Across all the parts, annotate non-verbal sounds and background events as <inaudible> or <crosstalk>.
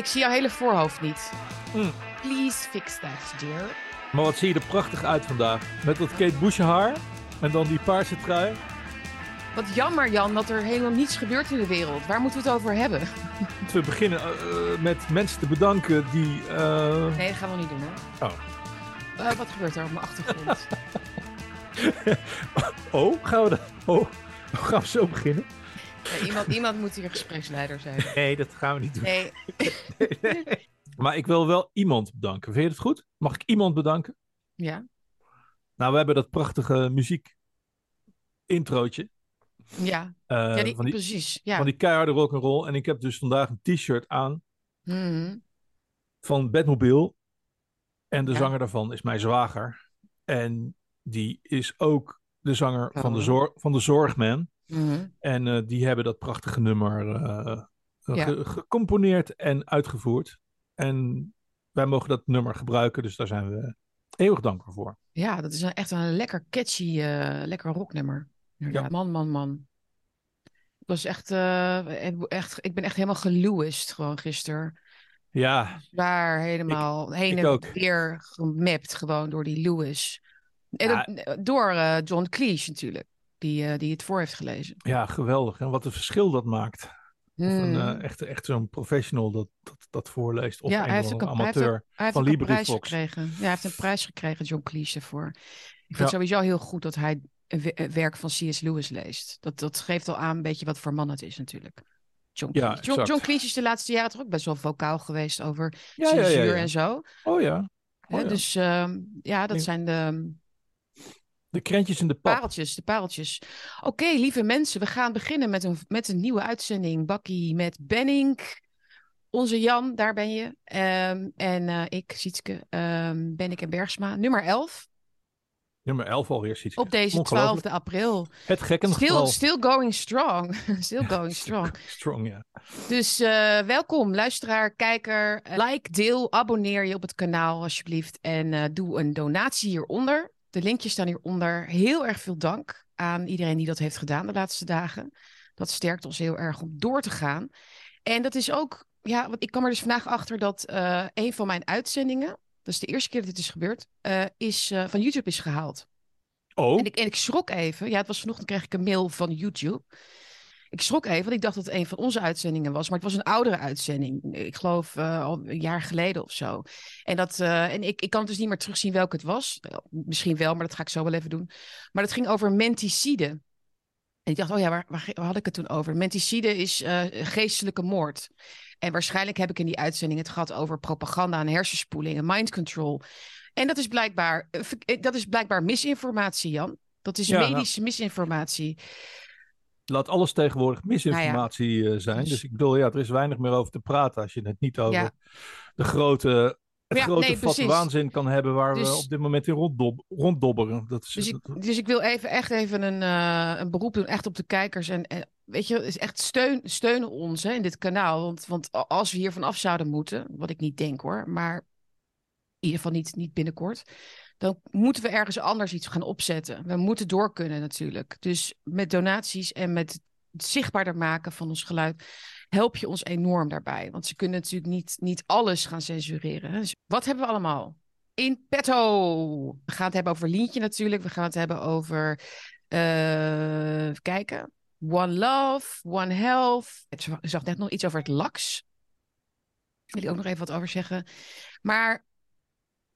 Ik zie jouw hele voorhoofd niet. Mm. Please fix that, dear. Maar wat zie je er prachtig uit vandaag. Met dat Kate Bush haar. En dan die paarse trui. Wat jammer, Jan, dat er helemaal niets gebeurt in de wereld. Waar moeten we het over hebben? <laughs> We beginnen eh, eh, met mensen te bedanken die... eh, Nee, dat gaan we niet doen, hè? Oh. Wat gebeurt er op mijn achtergrond? <laughs> Oh, gaan we, dat... oh, gaan we zo beginnen? Iemand, iemand moet hier gespreksleider zijn. <laughs> Nee, dat gaan we niet doen. Nee, <laughs> Maar ik wil wel iemand bedanken. Vind je het goed? Mag ik iemand bedanken? ja. Nou, we hebben dat prachtige muziek introotje. Ja, eh, ja die, van, die, precies. Ja. van die keiharde rock'n'roll. En ik heb dus vandaag een t-shirt aan Mhm. van Batmobile. En de Ja. zanger daarvan is mijn zwager. En die is ook de zanger van, de Oh. zor van de Zorgman. Mhm. En eh, die hebben dat prachtige nummer eh, Ja. ge- gecomponeerd en uitgevoerd. En wij mogen dat nummer gebruiken, dus daar zijn we eeuwig dankbaar voor. Ja, dat is een, echt een lekker catchy, eh, lekker rocknummer. Ja. Man, man, man. Ik was echt, eh, echt, ik ben echt helemaal gelouist gewoon gisteren. Ja, Waar helemaal heen ik en ook. weer gemapt gewoon door die Lewis. En Ja. door eh, John Cleese natuurlijk, die, eh, die het voor heeft gelezen. ja, geweldig. En wat een verschil dat maakt. Of een, Hmm. eh, echt, echt zo'n professional dat, dat, dat voorleest. Of ja, een hij heeft een, hij heeft amateur. hij heeft van een prijs LibriVox. gekregen. Ja, hij heeft een prijs gekregen, John Cleese, ervoor. Ik vind Ja. het sowieso heel goed dat hij werk van C.S. Lewis leest. Dat, dat geeft al aan een beetje wat voor man het is natuurlijk. John Ja, Cleese. John, Cleese is de laatste jaren toch ook best wel vocaal geweest over Ja, ja, ja, censuur ja. en zo. Oh ja. Oh. Dus ehm, ja, dat zijn de De krentjes in de pap. pareltjes, de pareltjes. Oké, lieve mensen, we gaan beginnen met een, met een nieuwe uitzending. Bakkie met Benning. Onze Jan, daar ben je. Ehm, en eh, ik, Sietske, ehm Bennik en Bergsma. Nummer 11 Nummer 11 alweer ziet op deze Ongelooflijk. 12e april. Het gekken Still, still going strong. <laughs> still going strong. <laughs> Strong, ja. Dus eh, welkom, luisteraar, kijker. Eh, Like, deel, abonneer je op het kanaal alsjeblieft. En eh, doe een donatie hieronder. De linkjes staan hieronder. Heel erg veel dank aan iedereen die dat heeft gedaan de laatste dagen. Dat sterkt ons heel erg om door te gaan. En dat is ook, ja, want ik kwam er dus vandaag achter dat eh, een van mijn uitzendingen, dat is de eerste keer dat dit is gebeurd, eh, is, eh, van YouTube is gehaald. Oh, En ik, en ik schrok even. Ja, het was vanochtend kreeg ik een mail van YouTube. Ik schrok even, want ik dacht dat het een van onze uitzendingen was. Maar het was een oudere uitzending. Ik geloof eh, al een jaar geleden of zo. En, dat, eh, en ik, ik kan dus niet meer terugzien welke het was. Misschien wel, maar dat ga ik zo wel even doen. Maar het ging over menticide. En ik dacht, oh ja, waar, waar, waar had ik het toen over? Menticide is eh, geestelijke moord. En waarschijnlijk heb ik in die uitzending het gehad over propaganda en hersenspoeling en mind control. En dat is blijkbaar, dat is blijkbaar misinformatie, Jan. Dat is Ja, nou. medische misinformatie. Laat alles tegenwoordig misinformatie eh, zijn. Dus- Dus ik bedoel, ja, er is weinig meer over te praten als je het niet over Ja. de grote, het Ja, grote nee, vat precies. waanzin kan hebben waar we Dus- op dit moment in ronddob ronddobberen. Dat is, Dus ik, dat- dus ik wil even echt even een, eh, een beroep doen, echt op de kijkers. En, en weet je, is echt steun, steun ons hè, in dit kanaal. Want, want als we hier vanaf zouden moeten, wat ik niet denk hoor, maar in ieder geval niet, niet binnenkort. Dan moeten we ergens anders iets gaan opzetten. We moeten door kunnen natuurlijk. Dus met donaties en met het zichtbaarder maken van ons geluid help je ons enorm daarbij. Want ze kunnen natuurlijk niet, niet alles gaan censureren. Dus wat hebben we allemaal? In petto. We gaan het hebben over Lientje natuurlijk. We gaan het hebben over, even kijken, One Love, One Health. Ik zag net nog iets over het LAX. Wil ik ook nog even wat over zeggen. Maar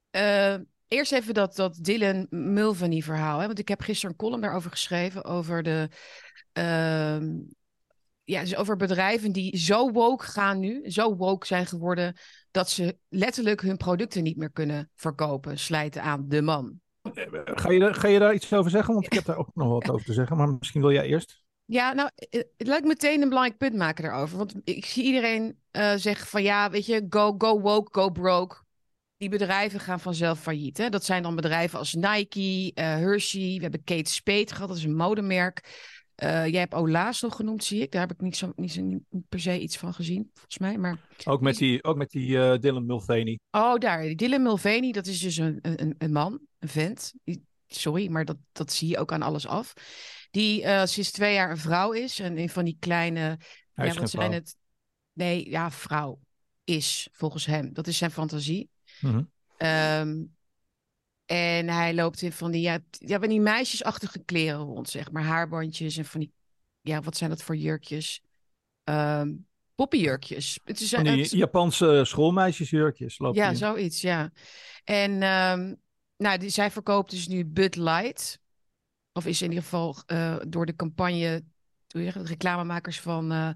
eh, eerst even dat, dat Dylan Mulvaney verhaal. Hè? Want ik heb gisteren een column daarover geschreven. Over de... ehm, ja, dus over bedrijven die zo woke gaan nu, zo woke zijn geworden, dat ze letterlijk hun producten niet meer kunnen verkopen, slijten aan de man. ga, je, daar- ga je daar iets over zeggen? Want ik heb daar ook nog wat over te zeggen, maar misschien wil jij eerst. Ja, nou, eh, het laat ik meteen een belangrijk punt maken daarover. Want ik zie iedereen eh, zeggen van ja, weet je, go, go woke, go broke. Die bedrijven gaan vanzelf failliet. Hè? Dat zijn dan bedrijven als Nike, eh, Hershey. We hebben Kate Spade gehad, dat is een modemerk. Eh, jij hebt Ola's nog genoemd, zie ik. Daar heb ik niet, zo, niet, zo, niet per se iets van gezien, volgens mij. Maar Ook met die, ook met die eh, Dylan Mulvaney. Oh, daar. Die Dylan Mulvaney, dat is dus een, een, een man, een vent. Sorry, maar dat, dat zie je ook aan alles af. Die sinds twee jaar een vrouw is. En een van die kleine... Hij ja, wat zijn het? Nee, ja, vrouw. is, volgens hem. Dat is zijn fantasie. Mhm. Ehm, en hij loopt in van die, ja, ja, van die meisjesachtige kleren rond, zeg maar. Haarbandjes en van die, ja, wat zijn dat voor jurkjes? Ehm poppyjurkjes. Het is, die het- Japanse schoolmeisjesjurkjes ja, zoiets, ja. En ehm, nou, die, zij verkoopt dus nu Bud Light. Of is in ieder geval eh, door de campagne, hoe zeg je dat, reclamemakers van, eh,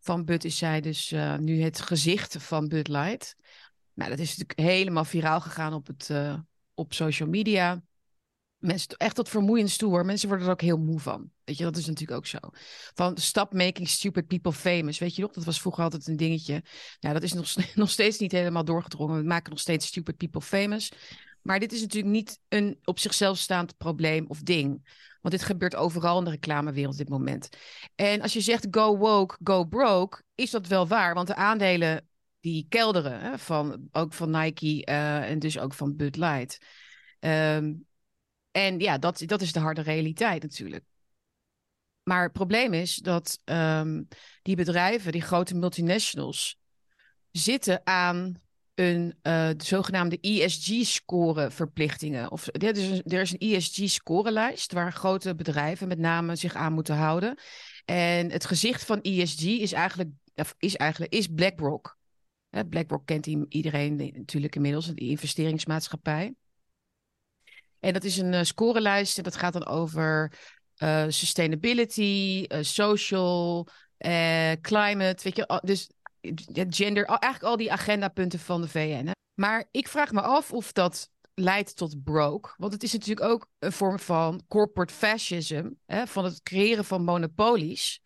van Bud, is zij dus eh, nu het gezicht van Bud Light. Nou, dat is natuurlijk helemaal viraal gegaan op, het, eh, op social media. Mensen, echt tot vermoeiend stoer. Mensen worden er ook heel moe van. Weet je, dat is natuurlijk ook zo. Van stop making stupid people famous. Weet je nog, dat was vroeger altijd een dingetje. Nou, dat is nog, <laughs> nog steeds niet helemaal doorgedrongen. We maken nog steeds stupid people famous. Maar dit is natuurlijk niet een op zichzelf staand probleem of ding. Want dit gebeurt overal in de reclamewereld op dit moment. En als je zegt go woke, go broke, is dat wel waar. Want de aandelen die kelderen, hè, van, ook van Nike eh, en dus ook van Bud Light. Ehm, en ja, dat, dat is de harde realiteit natuurlijk. Maar het probleem is dat ehm, die bedrijven, die grote multinationals, zitten aan een eh, de zogenaamde ESG-score verplichtingen. Of, is een, er is een ESG-scorelijst waar grote bedrijven met name zich aan moeten houden. En het gezicht van ESG is eigenlijk, is eigenlijk is BlackRock. BlackRock kent iedereen natuurlijk inmiddels, die investeringsmaatschappij. En dat is een eh, scorelijst en dat gaat dan over eh, sustainability, eh, social, climate, weet je, dus gender, eigenlijk al die agendapunten van de VN. Hè. Maar ik vraag me af of dat leidt tot broke, want het is natuurlijk ook een vorm van corporate fascism, hè, van het creëren van monopolies.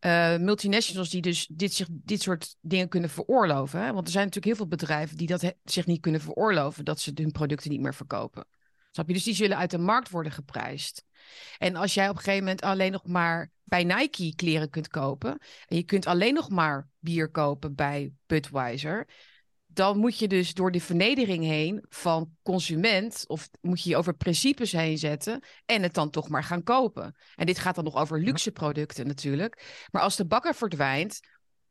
Eh, multinationals die dus dit, zich, dit soort dingen kunnen veroorloven. Hè? Want er zijn natuurlijk heel veel bedrijven die dat zich niet kunnen veroorloven, dat ze hun producten niet meer verkopen. Snap je? Dus die zullen uit de markt worden geprijsd. En als jij op een gegeven moment alleen nog maar bij Nike kleren kunt kopen. en je kunt alleen nog maar bier kopen bij Budweiser. Dan moet je dus door de vernedering heen van consument. of moet je je over principes heen zetten. en het dan toch maar gaan kopen. En dit gaat dan nog over luxe producten natuurlijk. Maar als de bakker verdwijnt.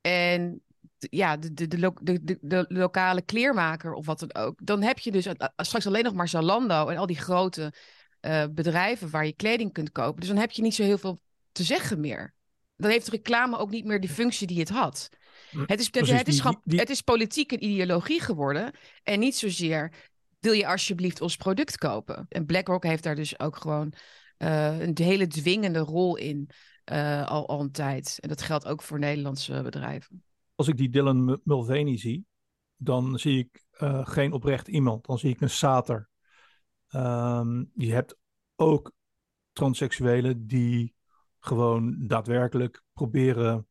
en ja, de, de, de, de, lokale kleermaker of wat dan ook. dan heb je dus straks alleen nog maar Zalando en al die grote eh, bedrijven waar je kleding kunt kopen. Dus dan heb je niet zo heel veel te zeggen meer. Dan heeft reclame ook niet meer die functie die het had. Het is, precies, het, is, die- gewoon- die- het is politiek een ideologie geworden. En niet zozeer wil je alsjeblieft ons product kopen. En BlackRock heeft daar dus ook gewoon eh, een hele dwingende rol in eh, al, al een tijd. En dat geldt ook voor Nederlandse bedrijven. Als ik die Dylan Mulvaney zie, dan zie ik eh, geen oprecht iemand. Dan zie ik een sater. Ehm, je hebt ook transseksuelen die gewoon daadwerkelijk proberen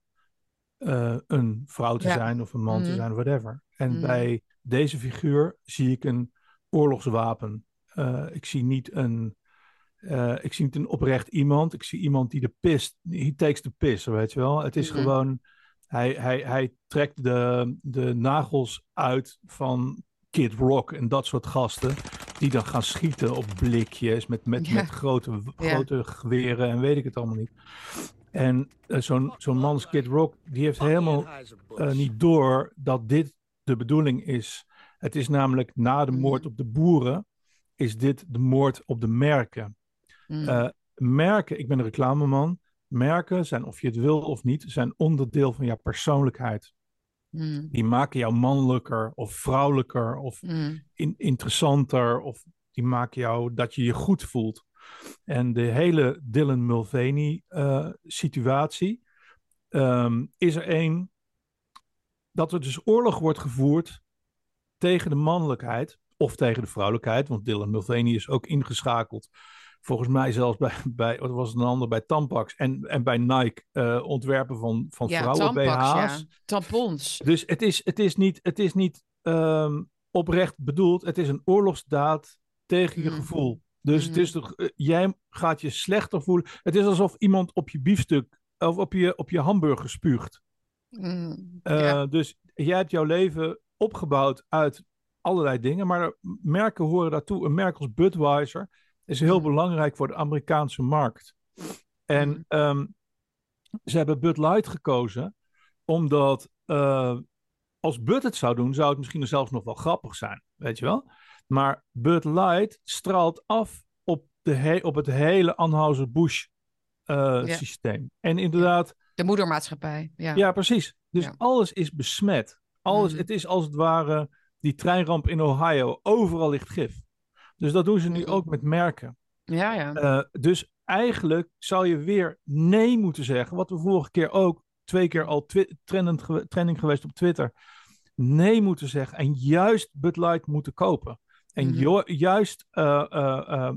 eh, een vrouw te Ja. zijn of een man te Mhm. zijn, whatever. En Mhm. bij deze figuur zie ik een oorlogswapen. Eh, ik zie niet een. eh, ik zie niet een oprecht iemand. Ik zie iemand die de pist. He takes the piss, weet je wel. Het is Mhm. gewoon. Hij, hij, hij trekt de, de nagels uit van Kid Rock en dat soort gasten. Die dan gaan schieten op blikjes met, met, Ja. met grote, Ja. grote geweren en weet ik het allemaal niet. En eh, zo'n zo'n man als Kid Rock, die heeft helemaal eh, niet door dat dit de bedoeling is. Het is namelijk na de moord op de boeren, is dit de moord op de merken. Mm. Eh, merken, ik ben een reclameman, merken zijn, of je het wil of niet, zijn onderdeel van jouw persoonlijkheid. Mm. Die maken jou mannelijker of vrouwelijker of Mm. in- interessanter of die maken jou dat je je goed voelt. En de hele Dylan Mulvaney eh, situatie ehm, is er één dat er dus oorlog wordt gevoerd tegen de mannelijkheid of tegen de vrouwelijkheid, want Dylan Mulvaney is ook ingeschakeld. Volgens mij zelfs bij, bij wat was het een ander, bij Tampax en, en bij Nike eh, ontwerpen van, van Ja, vrouwen tampax, BH's. ja. Tampons. Dus het is, het is niet, het is niet ehm, oprecht bedoeld. Het is een oorlogsdaad tegen je Mm. gevoel. Dus het Mhm. is toch, eh, jij gaat je slechter voelen. Het is alsof iemand op je biefstuk of op je, op je hamburger spuugt. Mm. Eh, ja. Dus jij hebt jouw leven opgebouwd uit allerlei dingen. Maar merken horen daartoe. Een merk als Budweiser is heel Mhm. belangrijk voor de Amerikaanse markt. En Mhm. ehm, ze hebben Bud Light gekozen omdat eh, als Bud het zou doen, zou het misschien zelfs nog wel grappig zijn. Weet je wel? Maar Bud Light straalt af op, de op het hele Anheuser-Busch uh, systeem. En inderdaad... De moedermaatschappij, ja. Ja, precies. Dus alles is besmet. Alles, mm. Het is als het ware die treinramp in Ohio. Overal ligt gif. Dus dat doen ze nu ook met merken. Ja, ja. Uh, dus eigenlijk zou je weer nee moeten zeggen. Wat we vorige keer ook twee keer al trendend, trending geweest op Twitter. Nee moeten zeggen en juist Bud Light moeten kopen. En mm juist uh, uh,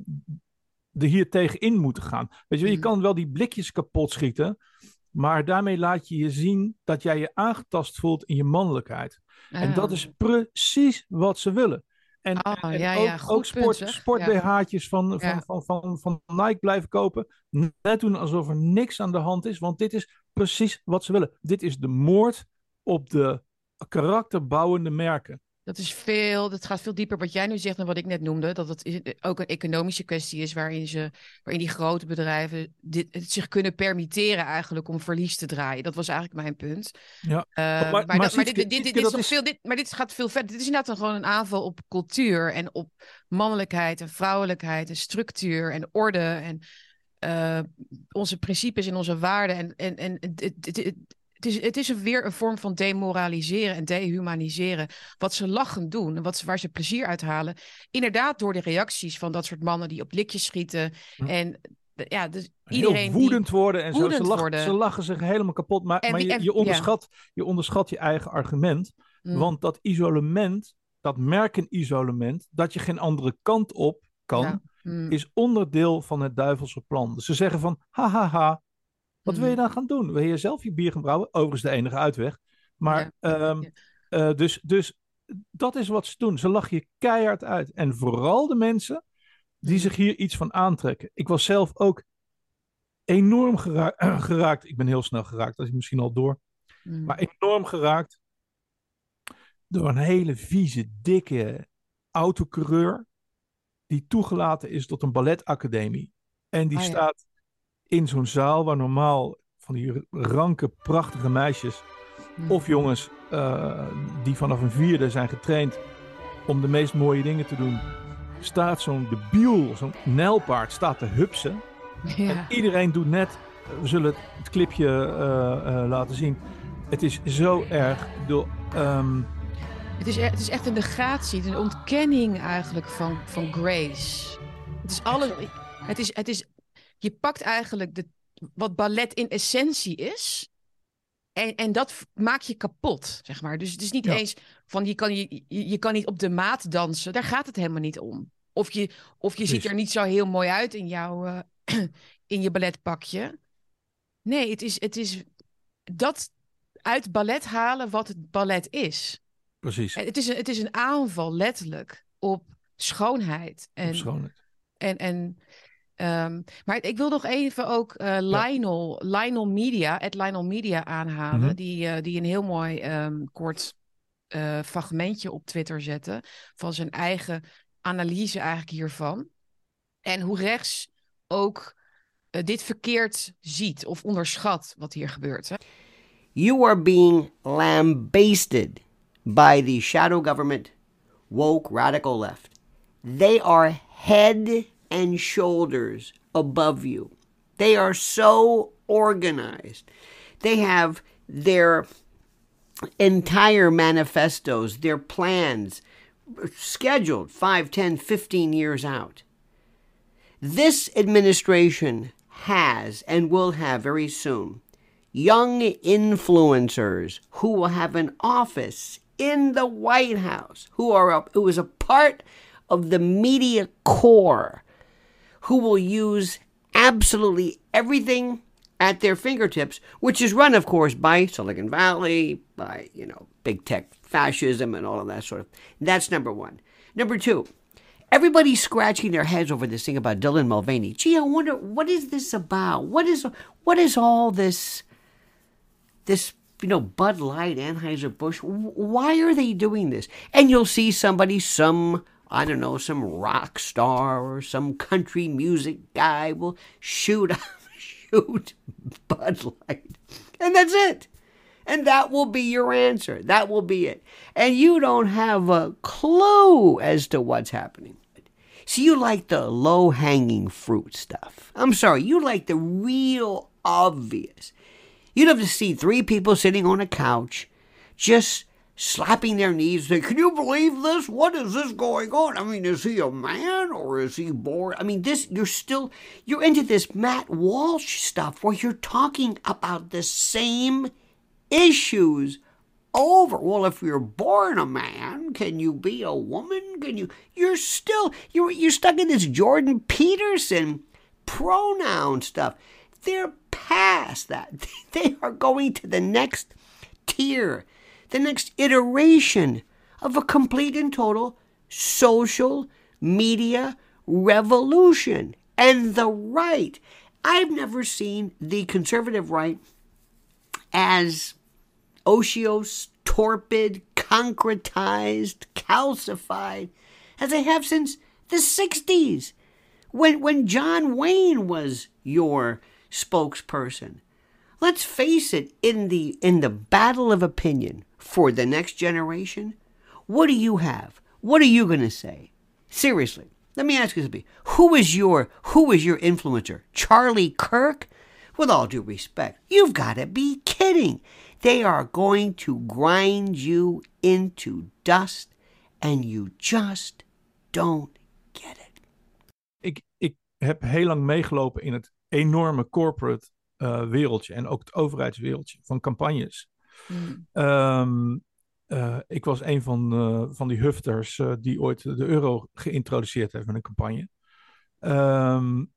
er hier tegenin moeten gaan. Weet je, je mhm. kan wel die blikjes kapot schieten. Maar daarmee laat je je zien dat jij je aangetast voelt in je mannelijkheid. En dat is precies wat ze willen. En, oh, en ja, ook, ja. ook sport, van, van, van, van, van, Nike blijven kopen. Net doen alsof er niks aan de hand is. Want dit is precies wat ze willen. Dit is de moord op de karakterbouwende merken. Dat is veel, dat gaat veel dieper wat jij nu zegt dan wat ik net noemde. Dat het ook een economische kwestie is waarin, ze, waarin die grote bedrijven dit, het zich kunnen permitteren eigenlijk om verlies te draaien. Dat was eigenlijk mijn punt. Ja. Uh, maar, maar, dit, dit, dit, is nog veel, dit, maar dit gaat veel verder. Dit is inderdaad gewoon een aanval op cultuur en op mannelijkheid en vrouwelijkheid en structuur en orde en uh, onze principes en onze waarden. En, en, en het, het is, het is weer een vorm van demoraliseren en dehumaniseren. Wat ze lachend doen en wat ze, waar ze plezier uit halen. Inderdaad, door de reacties van dat soort mannen die op likjes schieten. Hm. En ja, dus iedereen. Heel woedend worden en zo. Ze lachen, ze lachen zich helemaal kapot. Maar, maar je, je, onderschat, je onderschat je eigen argument. Hm. Want dat isolement, dat merkenisolement, dat je geen andere kant op kan. Hm. Is onderdeel van het duivelse plan. Dus ze zeggen van, hahaha, ha, ha, wat wil je mhm. dan gaan doen? Wil je zelf je bier gaan brouwen? Overigens de enige uitweg. Maar ehm, eh, dus, dus dat is wat ze doen. Ze lachen je keihard uit. En vooral de mensen die mhm. zich hier iets van aantrekken. Ik was zelf ook enorm <clears throat> geraakt. Ik ben heel snel geraakt, dat is misschien al door. Mhm. Maar enorm geraakt door een hele vieze, dikke autocoureur. Die toegelaten is tot een balletacademie. En die oh staat in zo'n zaal waar normaal van die ranke, prachtige meisjes of jongens uh, die vanaf een vierde zijn getraind om de meest mooie dingen te doen, staat zo'n debiel, zo'n nijlpaard, staat te hupsen. Ja. En iedereen doet net, we zullen het, clipje uh, uh, laten zien. Het is zo erg. Door, um... Ehm, het, is, e-, het is echt een negatie, een ontkenning eigenlijk van, van grace. Het is alles. Het is, het is je pakt eigenlijk de, wat ballet in essentie is. En, en dat maak je kapot, zeg maar. Dus het is niet eens van je kan, je, je kan niet op de maat dansen. Daar gaat het helemaal niet om. Of je, of je ziet er niet zo heel mooi uit in, jouw, uh, <clears throat> in je balletpakje. Nee, het is, het is dat uit ballet halen wat het ballet is. Precies. Het is, een, het is een aanval, letterlijk, op schoonheid. En, op schoonheid. En, en Um, maar ik wil nog even ook uh, Lionel, ja. Lionel Media, het Lionel Media aanhalen. Mm -hmm. die, uh, die een heel mooi um, kort uh, fragmentje op Twitter zette. Van zijn eigen analyse eigenlijk hiervan. En hoe rechts ook dit verkeerd ziet of onderschat wat hier gebeurt. Hè? You are being lambasted by the shadow government, woke radical left. They are head and shoulders above you. They are so organized. They have their entire manifestos, their plans scheduled 5, 10, 15 years out. This administration has and will have very soon young influencers who will have an office in the White House, who are a, who is a part of the media core who will use absolutely everything at their fingertips, which is run, of course, by Silicon Valley, by, you know, big tech fascism and all of that sort of. That's number one. Number two, everybody's scratching their heads over this thing about Dylan Mulvaney. Gee, I wonder what is this about? What is what is all this this you know Bud Light, Anheuser Busch? Why are they doing this? And you'll see somebody, some I don't know, some rock star or some country music guy will shoot <laughs> shoot Bud Light. And that's it. And that will be your answer. That will be it. And you don't have a clue as to what's happening. So you like the low hanging fruit stuff. I'm sorry, you like the real obvious. You'd have to see three people sitting on a couch just slapping their knees, saying, Can you believe this? What is this going on? I mean, is he a man or is he born? I mean, this you're still you're into this Matt Walsh stuff where you're talking about the same issues over. Well, if you're born a man, can you be a woman? Can you you're still you're you're stuck in this Jordan Peterson pronoun stuff. They're past that. <laughs> They are going to the next tier, the next iteration of a complete and total social media revolution. And the right. I've never seen the conservative right as otiose, torpid, concretized, calcified, as I have since the 60s, when, when John Wayne was your spokesperson. Let's face it, in the, in the battle of opinion for the next generation, what do you have? What are you going to say? Seriously, let me ask you something. Who is your, who is your influencer? Charlie Kirk? With all due respect, you've got to be kidding. They are going to grind you into dust and you just don't get it. Ik, ik heb heel lang meegelopen in het enorme corporate uh, wereldje en ook het overheidswereldje van campagnes. Mm. Ehm, uh, ik was een van, uh, van die hufters uh, die ooit de euro geïntroduceerd heeft met een campagne. Um,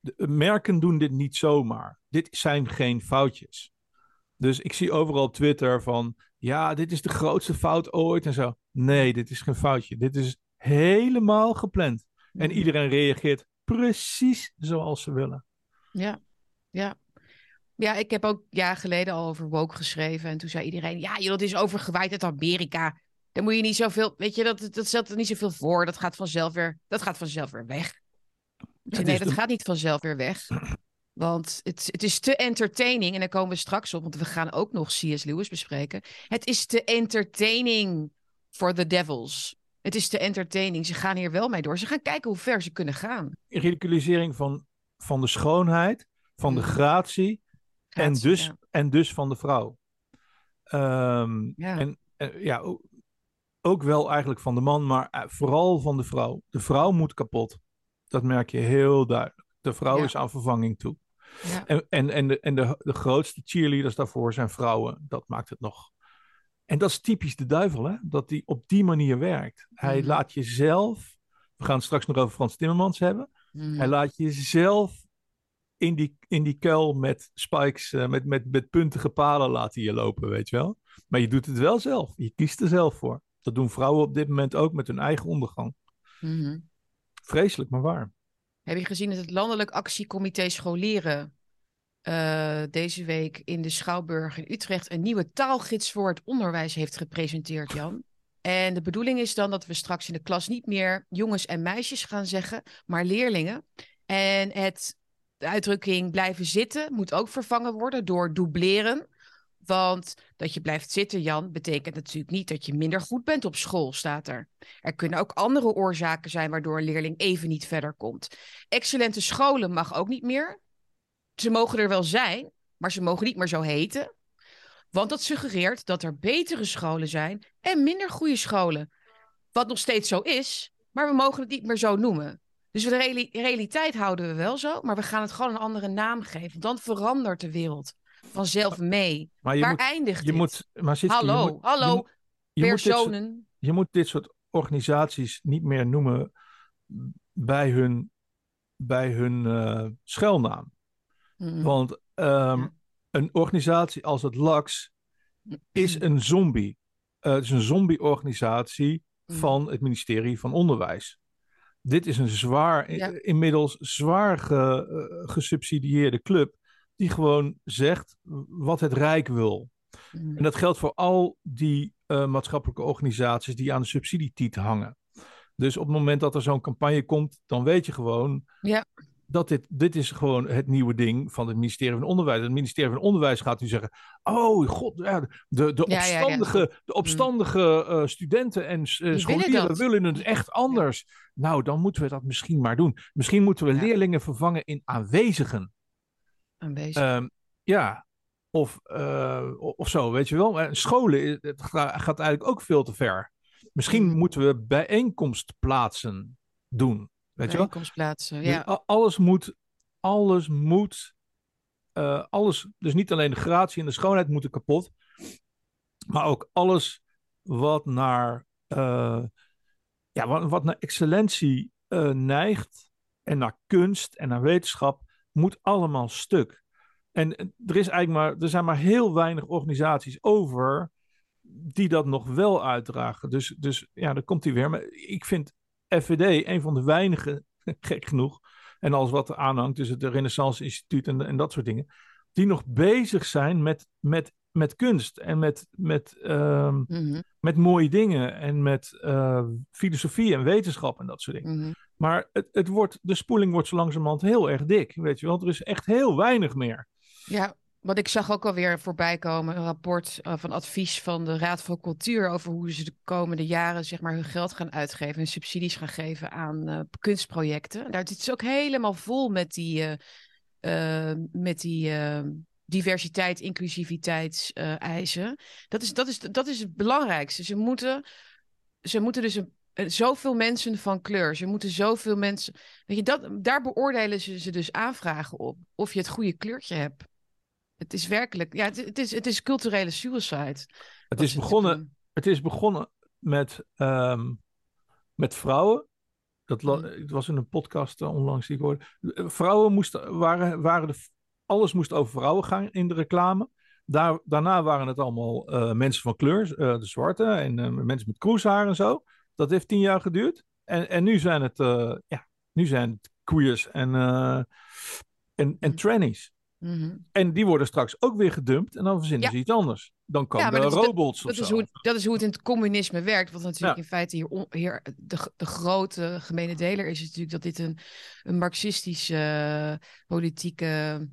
de merken doen dit niet zomaar. Dit zijn geen foutjes. Dus ik zie overal op Twitter van, ja, dit is de grootste fout ooit en zo. Nee, dit is geen foutje. Dit is helemaal gepland. En iedereen reageert precies zoals ze willen. Ja, ja. Ja, ik heb ook jaar geleden al over woke geschreven. En toen zei iedereen, ja, joh, dat is overgewaaid uit Amerika. Daar moet je niet zoveel, weet je, dat, dat stelt er niet zoveel voor. Dat gaat vanzelf weer, dat gaat vanzelf weer weg. Ja, nee, dat de... gaat niet vanzelf weer weg. Want het, het is te entertaining. En daar komen we straks op, want we gaan ook nog C.S. Lewis bespreken. Het is te entertaining for the devils. Het is te entertaining. Ze gaan hier wel mee door. Ze gaan kijken hoe ver ze kunnen gaan. Ridiculisering van, van de schoonheid, van de gratie, gratie en, dus, ja. en dus van de vrouw. Um, ja. En, en ja, ook, ook wel eigenlijk van de man, maar vooral van de vrouw. De vrouw moet kapot. Dat merk je heel duidelijk. De vrouw ja. is aan vervanging toe. Ja. En, en, en, de, en de, de grootste cheerleaders daarvoor zijn vrouwen. Dat maakt het nog. En dat is typisch de duivel, hè? dat hij op die manier werkt. Hij mm. laat jezelf, we gaan het straks nog over Frans Timmermans hebben. Mm. Hij laat jezelf in die, in die kuil met spikes, uh, met, met, met puntige palen laten je lopen, weet je wel. Maar je doet het wel zelf. Je kiest er zelf voor. Dat doen vrouwen op dit moment ook met hun eigen ondergang. Mm -hmm. Vreselijk, maar waar. Heb je gezien dat het Landelijk Actiecomité Scholieren uh, deze week in de Schouwburg in Utrecht een nieuwe taalgids voor het onderwijs heeft gepresenteerd, Jan? En de bedoeling is dan dat we straks in de klas niet meer jongens en meisjes gaan zeggen, maar leerlingen. En het, de uitdrukking blijven zitten moet ook vervangen worden door dubleren. Want dat je blijft zitten, Jan, betekent natuurlijk niet dat je minder goed bent op school, staat er. Er kunnen ook andere oorzaken zijn waardoor een leerling even niet verder komt. Excellente scholen mag ook niet meer. Ze mogen er wel zijn, maar ze mogen niet meer zo heten. Want dat suggereert dat er betere scholen zijn en minder goede scholen. Wat nog steeds zo is, maar we mogen het niet meer zo noemen. Dus de reali realiteit houden we wel zo, maar we gaan het gewoon een andere naam geven. Dan verandert de wereld vanzelf mee. Maar je Waar moet, eindigt je dit? moet, maar Sietske, hallo, je moet, hallo, je je moet dit personen. je moet dit soort organisaties niet meer noemen bij hun, bij hun eh, schuilnaam. Mm. Want ehm, Ja. een organisatie als het LAX is een zombie. Eh, het is een zombie-organisatie Mm. van het ministerie van Onderwijs. Dit is een zwaar, Ja. i- inmiddels zwaar ge- eh, gesubsidieerde club die gewoon zegt wat het Rijk wil. Mm. En dat geldt voor al die eh, maatschappelijke organisaties die aan de subsidietiet hangen. Dus op het moment dat er zo'n campagne komt, dan weet je gewoon, Ja. Dat dit, dit is gewoon het nieuwe ding van het ministerie van Onderwijs. Het ministerie van Onderwijs gaat nu zeggen, oh god, ja, de, de Ja, ja, ja. opstandige, De opstandige eh, studenten en willen scholieren willen het echt anders. Nou, dan moeten we dat misschien maar doen. Misschien moeten we leerlingen vervangen in aanwezigen. aanwezig. Ehm, ja, of, eh, of zo, weet je wel. Maar Scholen het gaat eigenlijk ook veel te ver. Misschien Mhm. moeten we bijeenkomstplaatsen doen. Weet je wel? Bijeenkomstplaatsen, Dus ja. alles moet, alles moet, eh, alles, dus niet alleen de gratie en de schoonheid moeten kapot, maar ook alles wat naar, eh, ja, wat, wat naar excellentie eh, neigt en naar kunst en naar wetenschap, moet allemaal stuk. En er, is eigenlijk maar, er zijn maar heel weinig organisaties over die dat nog wel uitdragen. Dus, dus ja, daar komt hij weer. Maar ik vind FVD een van de weinige, <laughs> gek genoeg, en alles wat er aanhangt, dus het Renaissance Instituut en, en dat soort dingen, die nog bezig zijn met, met, met kunst en met, met, ehm, Mhm, met mooie dingen en met eh, filosofie en wetenschap en dat soort dingen. mhm. Maar het, het wordt, de spoeling wordt zo langzamerhand heel erg dik, weet je wel. Er is echt heel weinig meer. Ja, wat ik zag ook alweer voorbij komen, een rapport eh, van advies van de Raad voor Cultuur over hoe ze de komende jaren zeg maar hun geld gaan uitgeven en subsidies gaan geven aan eh, kunstprojecten. Daar zit het ook helemaal vol met die, eh, met die diversiteit, inclusiviteitseisen. dat, is, dat, is, dat is het belangrijkste. Ze moeten, ze moeten dus zoveel mensen van kleur, ze moeten zoveel mensen. Weet je, dat, daar beoordelen ze ze dus aanvragen op of je het goede kleurtje hebt. Het is werkelijk, ja, het, het is, het is culturele suicide. Het is begonnen, het is begonnen met, ehm, met vrouwen. Dat Mhm. Het was in een podcast eh, onlangs die ik hoorde. Vrouwen moesten, waren, waren de, alles moest over vrouwen gaan in de reclame. Daar, daarna waren het allemaal eh, mensen van kleur, eh, de zwarte en mensen met kroeshaar en zo. Dat heeft tien jaar geduurd. En, en nu zijn het, ja, nu zijn het queers en, en, en Mhm. Mhm. En die worden straks ook weer gedumpt en dan verzinnen Ja. ze iets anders. Dan komen Ja, er dat robots of Dat is, zo. hoe, dat is hoe het in het communisme werkt. Wat natuurlijk Ja. in feite hier, on- hier de, de grote gemene deler is, natuurlijk dat dit een, een marxistische eh, politieke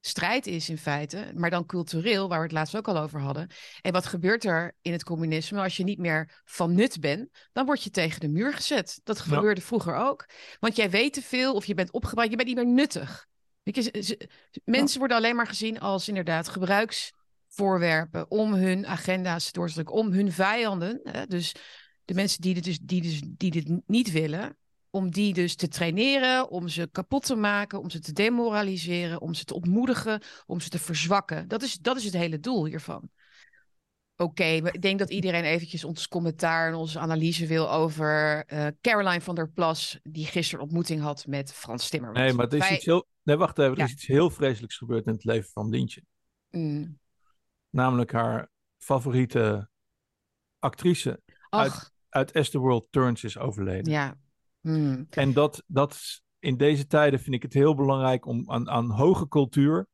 strijd is in feite. Maar dan cultureel, waar we het laatst ook al over hadden. En wat gebeurt er in het communisme? Als je niet meer van nut bent, dan word je tegen de muur gezet. Dat gebeurde vroeger ook. Want jij weet te veel of je bent opgebouwd, je bent niet meer nuttig. Mensen worden alleen maar gezien als inderdaad gebruiksvoorwerpen om hun agenda's door te drukken, om hun vijanden, hè, dus de mensen die dit, dus, die, dus, die dit niet willen, om die dus te traineren, om ze kapot te maken, om ze te demoraliseren, om ze te ontmoedigen, om ze te verzwakken. Dat is, dat is het hele doel hiervan. Oké, ik denk dat iedereen eventjes ons commentaar en onze analyse wil over eh, Caroline van der Plas, die gisteren ontmoeting had met Frans Timmermans. Nee, maar er is Wij- iets heel. Nee, wacht even. Er Ja. is iets heel vreselijks gebeurd in het leven van Lientje. Mm. Namelijk haar favoriete actrice Ach, uit As the World Turns is overleden. ja. Mm. En dat, dat is- in deze tijden vind ik het heel belangrijk om aan, aan hoge cultuur.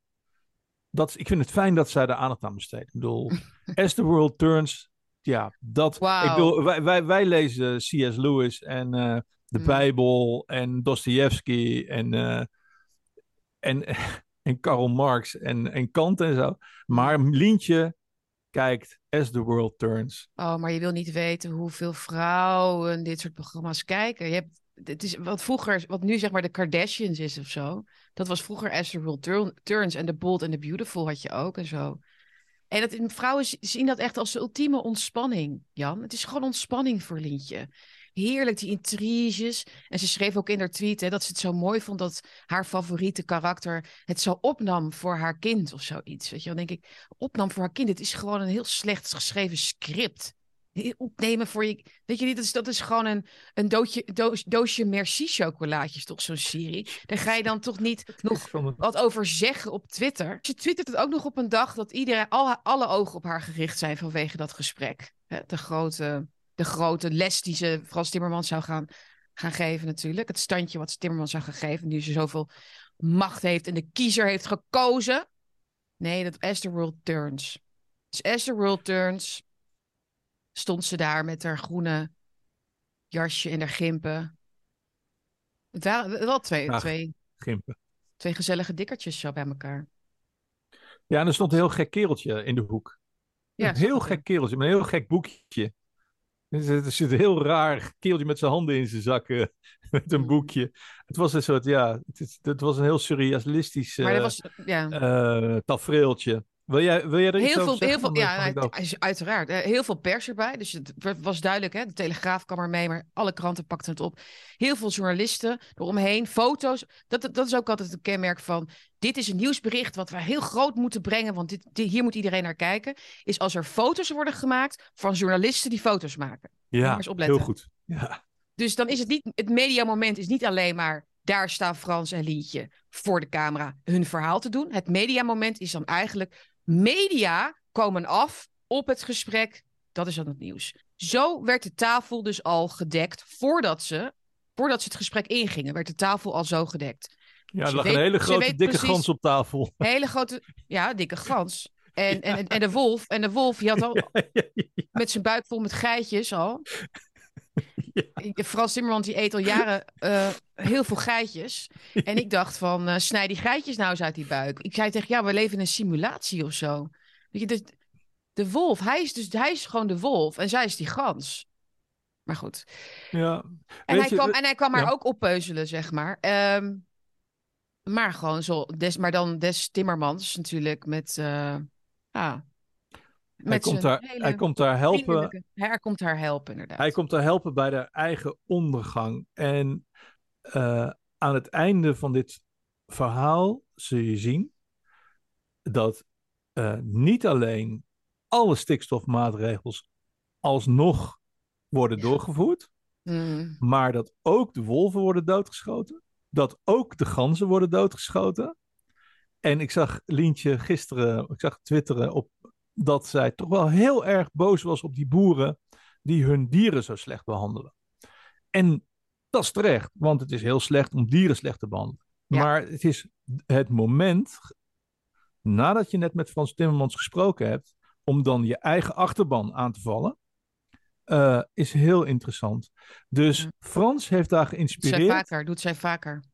Dat, ik vind het fijn dat zij er aandacht aan besteedt. Ik bedoel, <laughs> As the World Turns. Ja, dat. Ik bedoel, wij, wij, wij lezen C.S. Lewis en eh, de Mm. Bijbel en Dostoevsky en, eh, en, <laughs> en Karl Marx en, en Kant en zo. Maar Lientje kijkt As the World Turns. Oh, maar je wil niet weten hoeveel vrouwen dit soort programma's kijken. Je hebt, het is wat vroeger, wat nu zeg maar de Kardashians is of zo. Dat was vroeger Esther Turn- Turns en The Bold and the Beautiful had je ook en zo. En dat, vrouwen zien dat echt als de ultieme ontspanning, Jan. Het is gewoon ontspanning voor Lientje. Heerlijk, die intriges. En ze schreef ook in haar tweet hè, dat ze het zo mooi vond dat haar favoriete karakter het zo opnam voor haar kind of zoiets. Weet je, dan denk ik, opnam voor haar kind. Het is gewoon een heel slecht geschreven script. Opnemen voor je. Weet je niet, dat is, dat is gewoon een, een doosje, doos, doosje Merci chocolaatjes, toch? Zo'n serie. Daar ga je dan toch niet nog wat over zeggen op Twitter. Ze twittert het ook nog op een dag dat iedereen, al, alle ogen op haar gericht zijn vanwege dat gesprek. De grote, de grote les die ze Frans Timmermans zou gaan, gaan geven natuurlijk. Het standje wat Timmermans zou gaan geven nu ze zoveel macht heeft en de kiezer heeft gekozen. Nee, dat As the World Turns. Dus As the World Turns stond ze daar met haar groene jasje en haar gimpen. Het waren wel twee, twee gimpen. Twee gezellige dikkertjes zo bij elkaar. Ja, en er stond een heel gek kereltje in de hoek. Ja, een heel gek kereltje met een heel gek boekje. Er zit, een heel raar kereltje met zijn handen in zijn zakken. <laughs> Met een Mm. boekje. Het was een soort, ja, het, het was een heel surrealistisch Maar eh, was, ja. eh, tafereeltje. Wil jij, wil jij er iets Heel over veel, heel veel, ja, nou, uiteraard. Heel veel pers erbij. Dus het was duidelijk, hè? de Telegraaf kwam er mee, maar alle kranten pakten het op. Heel veel journalisten eromheen, foto's. Dat, dat is ook altijd een kenmerk van. Dit is een nieuwsbericht wat wij heel groot moeten brengen, want dit, dit- hier moet iedereen naar kijken. Is als er foto's worden gemaakt van journalisten die foto's maken. ja, heel goed. Ja, Dus dan is het niet, het mediamoment is niet alleen maar daar staan Frans en Lientje voor de camera hun verhaal te doen. Het mediamoment is dan eigenlijk media komen af op het gesprek. Dat is dan het nieuws. Zo werd de tafel dus al gedekt voordat ze, voordat ze het gesprek ingingen, werd de tafel al zo gedekt. ja er lag weet- een hele grote dikke precies- gans op tafel. Een hele grote, ja, dikke gans. En, en, en de wolf, en de wolf, die had al <laughs> met zijn buik vol met geitjes al. <laughs> Frans Timmermans die eet al jaren eh, heel veel geitjes. En ik dacht van, eh, snij die geitjes nou eens uit die buik. Ik zei tegen ja, we leven in een simulatie of zo. Weet je, de, de wolf, hij is, dus, hij is gewoon de wolf en zij is die gans. Maar goed. ja. En, hij, je, kwam, en hij kwam haar ja. ook oppeuzelen, zeg maar. Ehm, maar gewoon zo, des, maar dan des Timmermans natuurlijk met... eh ja, hij, komt hele hij komt daar helpen. Hij komt haar helpen, inderdaad. Hij komt daar helpen bij de eigen ondergang. En eh, aan het einde van dit verhaal zul je zien dat eh, niet alleen alle stikstofmaatregels alsnog worden doorgevoerd, Mm. maar dat ook de wolven worden doodgeschoten, dat ook de ganzen worden doodgeschoten. En ik zag Lientje gisteren, ik zag twitteren op dat zij toch wel heel erg boos was op die boeren die hun dieren zo slecht behandelen. En dat is terecht, want het is heel slecht om dieren slecht te behandelen. Ja. Maar het is het moment, nadat je net met Frans Timmermans gesproken hebt, om dan je eigen achterban aan te vallen, eh, is heel interessant. Dus Ja. Frans heeft daar Doet zij geïnspireerd. vaker, doet zij vaker.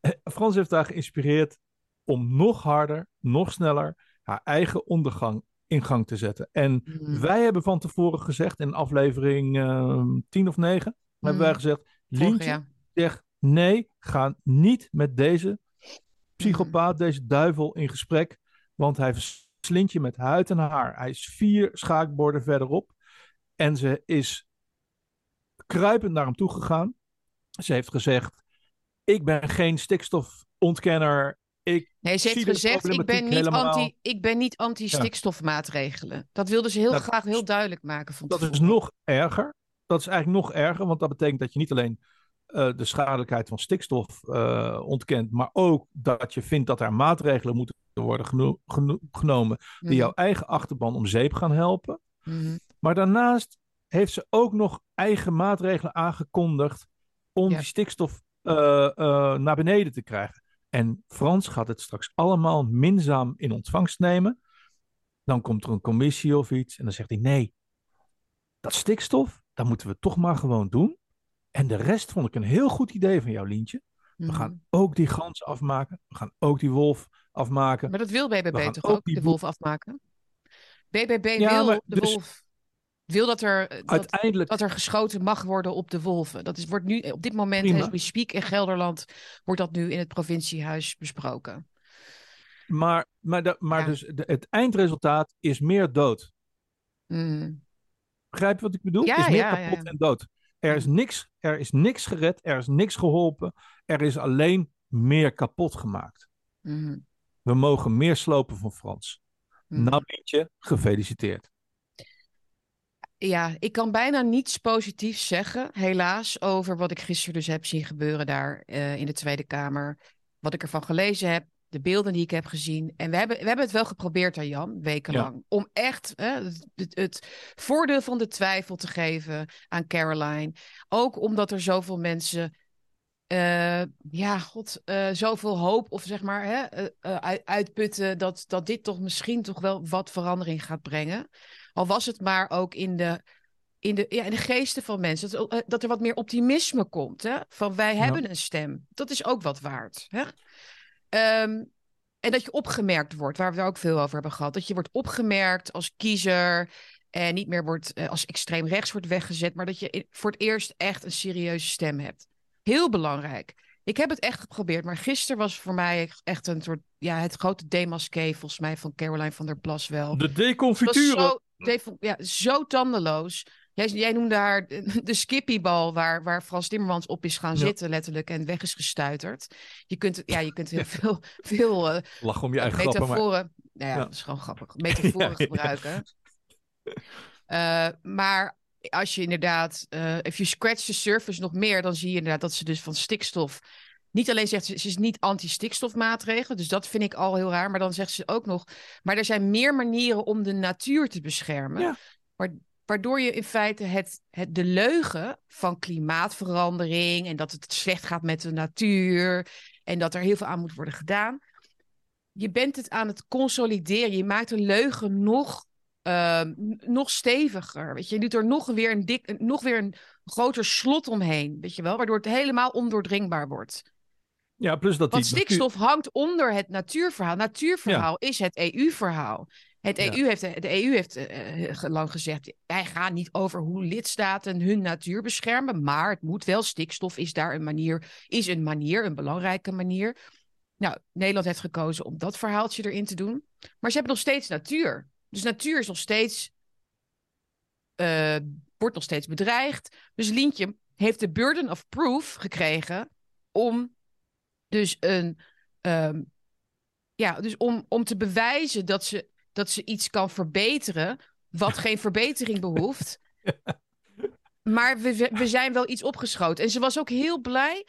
Eh, Frans heeft daar geïnspireerd om nog harder, nog sneller haar eigen ondergang in gang te zetten. En Mm. wij hebben van tevoren gezegd in aflevering eh, 10 of 9, hebben wij gezegd, Vorige, Lientje, ja. zeg nee, ga niet met deze Mm. psychopaat, deze duivel in gesprek, want hij verslindt je met huid en haar. Hij is vier schaakborden verderop en ze is kruipend naar hem toe gegaan. Ze heeft gezegd, ik ben geen stikstofontkenner. Ik Nee, ze heeft gezegd, ik ben, niet helemaal. anti, ik ben niet anti-stikstofmaatregelen. Dat wilde ze heel graag heel duidelijk maken Dat is nog erger. Dat is eigenlijk nog erger, want dat betekent dat je niet alleen eh, de schadelijkheid van stikstof eh, ontkent, maar ook dat je vindt dat er maatregelen moeten worden geno- geno- genomen die Mhm, jouw eigen achterban om zeep gaan helpen. mhm. Maar daarnaast heeft ze ook nog eigen maatregelen aangekondigd om Ja. die stikstof eh, naar beneden te krijgen. En Frans gaat het straks allemaal minzaam in ontvangst nemen. Dan komt er een commissie of iets en dan zegt hij: nee, dat stikstof, dat moeten we toch maar gewoon doen. En de rest vond ik een heel goed idee van jou, Lientje. We Mhm. gaan ook die gans afmaken. We gaan ook die wolf afmaken. Maar dat wil BBB toch ook ook, die de wolf afmaken? BBB Ja, wil de dus- wolf... Wil dat er, dat, Uiteindelijk, dat er geschoten mag worden op de wolven. Dat is, wordt nu op dit moment, Prima. as we speak, in Gelderland, wordt dat nu in het provinciehuis besproken. maar, maar, de- maar Ja. dus de- het eindresultaat is meer dood. Mm. Begrijp je wat ik bedoel? Ja, is meer ja, kapot en dood. Er is, niks, er is niks gered, er is niks geholpen. Er is alleen meer kapot gemaakt. Mhm. We mogen meer slopen van Frans. Mhm. Nou, gefeliciteerd. Ja, ik kan bijna niets positiefs zeggen, helaas, over wat ik gisteren dus heb zien gebeuren daar eh, in de Tweede Kamer. Wat ik ervan gelezen heb, de beelden die ik heb gezien. En we hebben, we hebben het wel geprobeerd daar, Jan, wekenlang. Om echt het, het voordeel van de twijfel te geven aan Caroline. Ook omdat er zoveel mensen, eh, ja, god, eh, zoveel hoop of zeg maar hè, eh, uit- uitputten dat, dat dit toch misschien toch wel wat verandering gaat brengen. Al was het maar ook in de in de, ja, in de geesten van mensen. Dat, dat er wat meer optimisme komt. Hè? Van wij hebben een stem. Dat is ook wat waard. Hè? Ehm, en dat je opgemerkt wordt, waar we het ook veel over hebben gehad. Dat je wordt opgemerkt als kiezer. En niet meer wordt als extreem rechts wordt weggezet. Maar dat je voor het eerst echt een serieuze stem hebt. Heel belangrijk. Ik heb het echt geprobeerd. Maar gisteren was voor mij echt een soort. Ja, het grote demasqué volgens mij van Caroline van der Plas wel. De deconfituren. zo, ja, zo tandeloos. Jij, jij noemde haar de, skippiebal waar, waar Frans Timmermans op is gaan Ja. zitten, letterlijk, en weg is gestuiterd. Je kunt, ja, je kunt heel <laughs> veel, veel eh, Lach om je eigen grappen, maar... metaforen. Nou ja, Ja. dat is gewoon grappig. Metaforen <laughs> gebruiken. Eh, maar als je inderdaad, eh if you scratch the surface nog meer, dan zie je inderdaad dat ze dus van stikstof. Niet alleen zegt ze, ze is niet anti-stikstofmaatregelen, dus dat vind ik al heel raar. Maar dan zegt ze ook nog, maar er zijn meer manieren om de natuur te beschermen. Ja. Waardoor je in feite het, het, de leugen van klimaatverandering en dat het slecht gaat met de natuur en dat er heel veel aan moet worden gedaan. Je bent het aan het consolideren. Je maakt de leugen nog, ehm, nog steviger. Weet je? je doet er nog weer een dik, nog weer een groter slot omheen. Weet je wel? Waardoor het helemaal ondoordringbaar wordt. Ja, plus dat Want die natuur- stikstof hangt onder het natuurverhaal. Natuurverhaal is het EU-verhaal. Het Ja. EU heeft, de EU heeft eh, eh, lang gezegd: wij gaan niet over hoe lidstaten hun natuur beschermen, maar het moet wel. Stikstof is daar een manier, is een manier, een belangrijke manier. Nou, Nederland heeft gekozen om dat verhaaltje erin te doen. Maar ze hebben nog steeds natuur. Dus natuur is nog steeds, eh, wordt nog steeds bedreigd. Dus Lientje heeft de burden of proof gekregen om dus een, ehm, ja, dus om, om te bewijzen dat ze, dat ze iets kan verbeteren, wat geen verbetering behoeft. <laughs> Maar we, we- we zijn wel iets opgeschoten. En ze was ook heel blij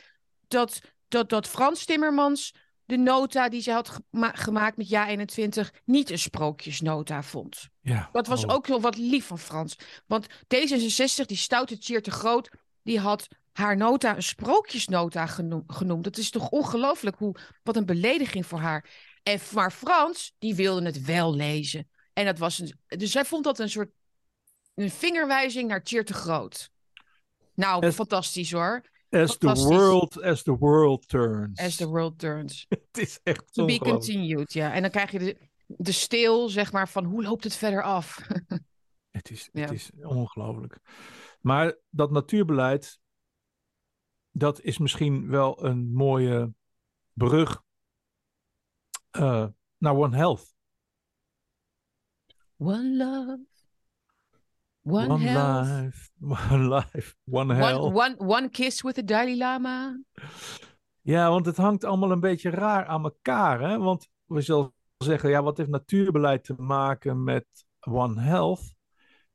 dat, dat, dat Frans Timmermans de nota die ze had gema- gemaakt met Ja 21 niet een sprookjesnota vond. Ja, Dat was oh. ook wel wat lief van Frans. Want D66, die stoute Tjeer te Groot, die had haar nota een sprookjesnota genoem- genoemd. Dat is toch ongelooflijk hoe, wat een belediging voor haar. En, maar Frans, die wilde het wel lezen. En dat was een, dus zij vond dat een soort een vingerwijzing naar Tjeer te Groot. Nou, fantastisch hoor. As the world, as the world turns. As the world turns. <laughs> Het is echt To be continued, ja. En dan krijg je de, de stil, zeg maar, van hoe loopt het verder af? <laughs> Het is, Ja. het is ongelooflijk. Maar dat natuurbeleid, dat is misschien wel een mooie brug eh, naar One Health. One love. One, One health. life, <laughs> one life, one health. One, one, one kiss with the Dalai Lama. Ja, want het hangt allemaal een beetje raar aan elkaar. Hè? Want we zullen zeggen, ja, wat heeft natuurbeleid te maken met One Health?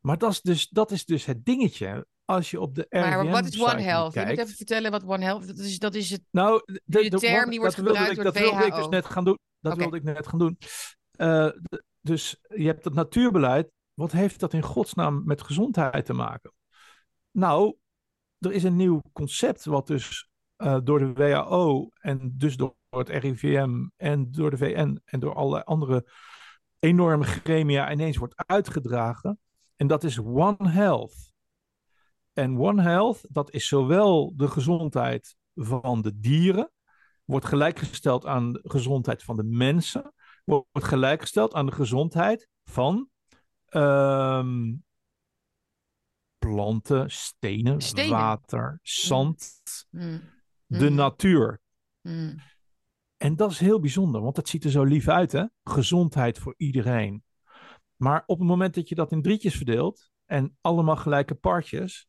Maar dat is dus, dat is dus het dingetje. Als je op de Maar RIVM wat is One Health? Je moet kijkt- even vertellen wat One Health dat is. Dat is het. Nou, de, de de term one- die wordt dat gebruikt ik, door dat wilde ik dus net gaan doen. Dat Oké. wilde ik net gaan doen. Eh, dus je hebt het natuurbeleid. Wat heeft dat in godsnaam met gezondheid te maken? Nou, er is een nieuw concept wat dus eh, door de WHO en dus door het RIVM en door de VN en door alle andere enorme gremia ineens wordt uitgedragen. En dat is One Health. En One Health, dat is zowel de gezondheid van de dieren, wordt gelijkgesteld aan de gezondheid van de mensen, wordt gelijkgesteld aan de gezondheid van ehm, planten, stenen, Stenen. water, zand, Hmm, de Mhm. natuur. hmm. En dat is heel bijzonder, want dat ziet er zo lief uit, hè? Gezondheid voor iedereen. Maar op het moment dat je dat in drietjes verdeelt en allemaal gelijke partjes,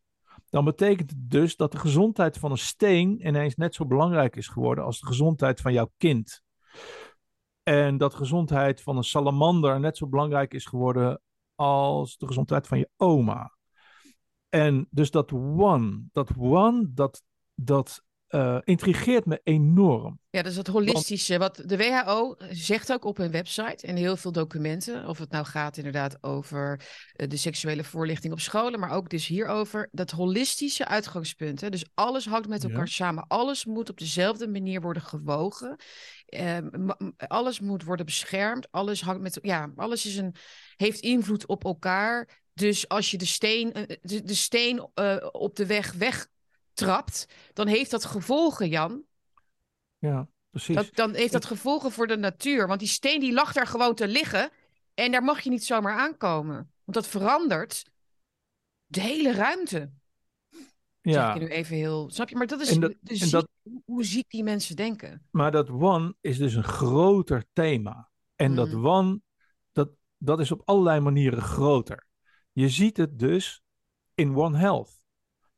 dan betekent het dus dat de gezondheid van een steen ineens net zo belangrijk is geworden als de gezondheid van jouw kind. En dat de gezondheid van een salamander net zo belangrijk is geworden als de gezondheid van je oma. En dus dat one, dat one, dat, dat eh, intrigeert me enorm. Ja, dus dat holistische. Wat de WHO zegt ook op hun website en heel veel documenten. Of het nou gaat inderdaad over eh, de seksuele voorlichting op scholen, maar ook dus hierover. Dat holistische uitgangspunt. Hè? Dus alles hangt met Ja. elkaar samen. Alles moet op dezelfde manier worden gewogen. Ehm, alles moet worden beschermd. Alles hangt met. Ja, alles is een, heeft invloed op elkaar. Dus als je de steen, eh, de, de steen op de weg wegtrapt, dan heeft dat gevolgen, Jan. Ja, precies. Dat, dan heeft dat gevolgen voor de natuur. Want die steen die lag daar gewoon te liggen. En daar mag je niet zomaar aankomen. Want dat verandert de hele ruimte. Zeg ja, ik nu even heel. Snap je? Maar dat is dat- ziek- dat- hoe ziek die mensen denken. maar dat one is dus een groter thema. En dat Mm. one, dat, dat is op allerlei manieren groter. Je ziet het dus in One Health.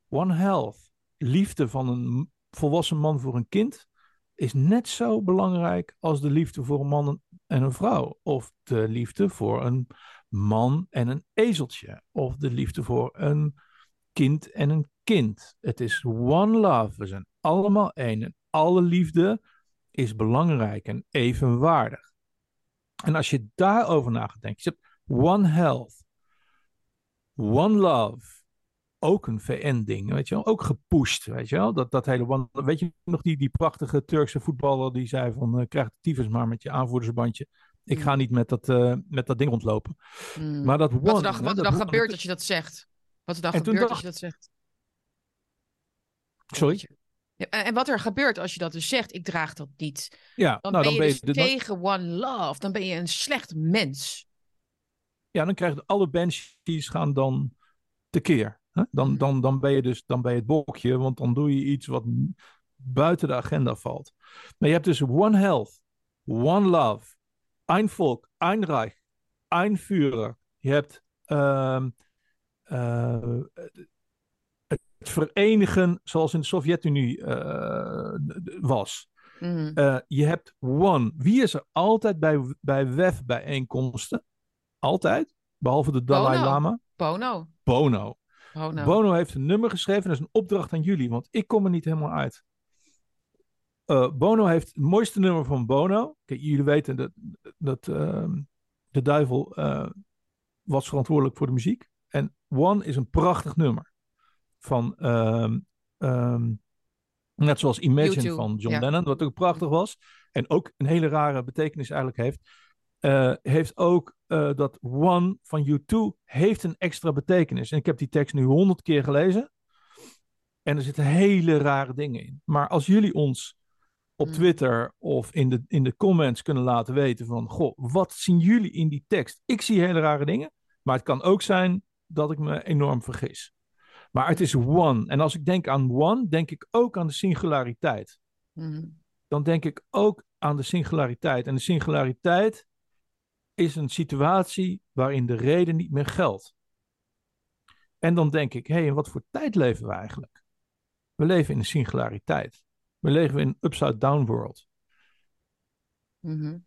One Health, liefde van een volwassen man voor een kind, is net zo belangrijk als de liefde voor een man en een vrouw. Of de liefde voor een man en een ezeltje. Of de liefde voor een kind en een kind. Het is one love. We zijn allemaal één. En alle liefde is belangrijk en evenwaardig. En als je daarover na gaat denken, je hebt one health, one love, ook een VN-ding, weet je wel, ook gepusht, weet je wel, dat, dat hele weet je nog die, die prachtige Turkse voetballer die zei van, eh, krijg de tyfus maar met je aanvoerdersbandje. Ik Mm. ga niet met dat, eh, met dat ding rondlopen. Mm. Maar dat one... wat er dan, hè, wat er one- gebeurt als je dat zegt? Wat er dan gebeurt als je dat zegt? Sorry? Ja, en wat er gebeurt als je dat dus zegt, ik draag dat niet. Ja, Dan nou ben dan je ben dus je... tegen one love. Dan ben je een slecht mens. ja, dan krijgen alle banshees gaan dan tekeer. Dan, dan, dan ben je dus dan ben je het bokje, want dan doe je iets wat buiten de agenda valt. Maar je hebt dus one health, one love, ein Volk, ein Reich, ein Führer. Je hebt ehm, eh, het verenigen zoals in de Sovjet-Unie eh, was. Mhm. Eh, je hebt one. Wie is er altijd bij, bij WEF-bijeenkomsten? Altijd. Behalve de Dalai Bono. Lama. Bono. Bono. Bono. Bono heeft een nummer geschreven. Dat is een opdracht aan jullie, want ik kom er niet helemaal uit. Eh, Bono heeft het mooiste nummer van Bono. Kijk, jullie weten dat, dat ehm, de duivel eh, was verantwoordelijk voor de muziek. En One is een prachtig nummer. Van, ehm, ehm, net zoals Imagine U2, van John ja. Lennon, wat ook prachtig was. En ook een hele rare betekenis eigenlijk heeft. Eh, heeft ook eh, dat One van U2 heeft een extra betekenis. En ik heb die tekst nu honderd keer gelezen. En er zitten hele rare dingen in. Maar als jullie ons op Mm. Twitter of in de, in de comments kunnen laten weten van... Goh, wat zien jullie in die tekst? Ik zie hele rare dingen. Maar het kan ook zijn dat ik me enorm vergis. Maar het is one. En als ik denk aan one, denk ik ook aan de singulariteit. Mhm. Dan denk ik ook aan de singulariteit. En de singulariteit is een situatie waarin de reden niet meer geldt. En dan denk ik, hé, hey, in wat voor tijd leven we eigenlijk? We leven in een singulariteit. We leven in een upside-down world. Mhm.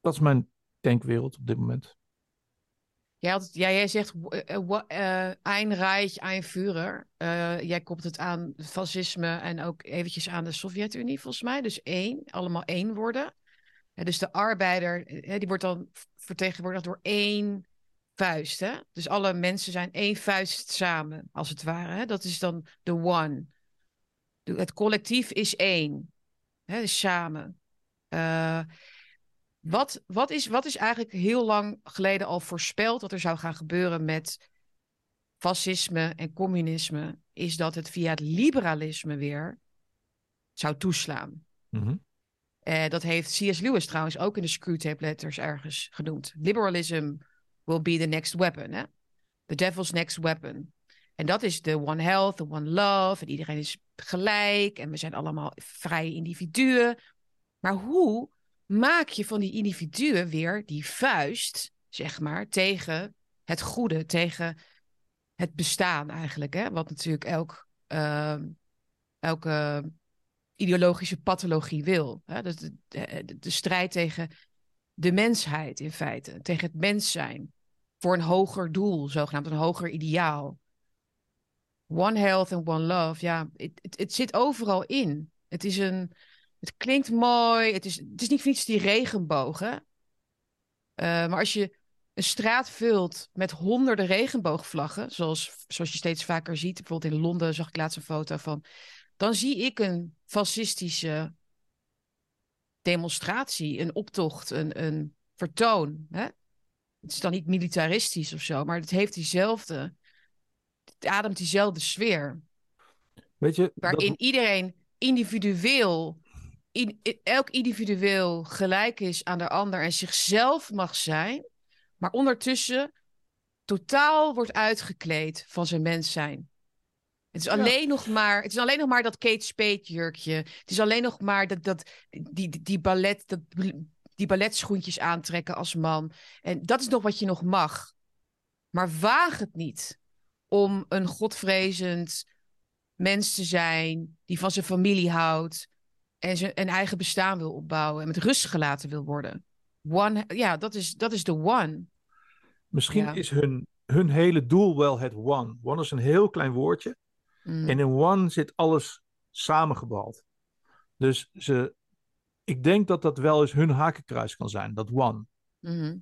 Dat is mijn denkwereld op dit moment. Jij, had, ja, jij zegt eh, Ein Reich, Ein Führer. Jij koppelt het aan fascisme en ook eventjes aan de Sovjet-Unie, volgens mij. Dus één, allemaal één worden. Dus de arbeider, die wordt dan vertegenwoordigd door één vuist. Hè? Dus alle mensen zijn één vuist samen, als het ware. Hè? Dat is dan de one. Het collectief is één. Hè? Dus samen. Eh, wat, wat, is, wat is eigenlijk heel lang geleden al voorspeld dat er zou gaan gebeuren met fascisme en communisme? Is dat het via het liberalisme weer zou toeslaan. Mhm. Eh, dat heeft C.S. Lewis trouwens ook in de Screwtape Letters ergens genoemd. Liberalism will be the next weapon. Hè? The devil's next weapon. En dat is de one health, the one love. En iedereen is gelijk. En we zijn allemaal vrije individuen. Maar hoe maak je van die individuen weer die vuist, zeg maar, tegen het goede, tegen het bestaan eigenlijk? Hè? Wat natuurlijk elk, ehm, elke ideologische pathologie wil. Hè? Dus de, de, strijd tegen de mensheid in feite, tegen het mens zijn. Voor een hoger doel, zogenaamd een hoger ideaal. One health and one love, ja, het, zit overal in. Het is een, het klinkt mooi, het is, het is niet voor niets die regenbogen. Uh, maar als je een straat vult met honderden regenboogvlaggen, zoals, zoals je steeds vaker ziet, bijvoorbeeld in Londen zag ik laatst een foto van, dan zie ik een fascistische demonstratie, een optocht, een, een vertoon. Hè? Het is dan niet militaristisch of zo, maar het heeft diezelfde. Het ademt diezelfde sfeer. Weet je, Waarin dat- iedereen individueel, in, elk individueel gelijk is aan de ander en zichzelf mag zijn, maar ondertussen totaal wordt uitgekleed van zijn mens zijn. Het is, Ja. alleen nog maar, het is alleen nog maar dat Kate Spade jurkje. Het is alleen nog maar dat, dat, die, die, die, ballet, dat, die balletschoentjes aantrekken als man. En dat is nog wat je nog mag. Maar waag het niet om een godvrezend mens te zijn die van zijn familie houdt en zijn een eigen bestaan wil opbouwen en met rust gelaten wil worden. One, ja, dat is, dat is de one. misschien Ja. is hun, hun hele doel wel het one. One is een heel klein woordje. Mm. En in one zit alles samengebald. Dus ze, ik denk dat dat wel eens hun hakenkruis kan zijn, dat one. Mhm.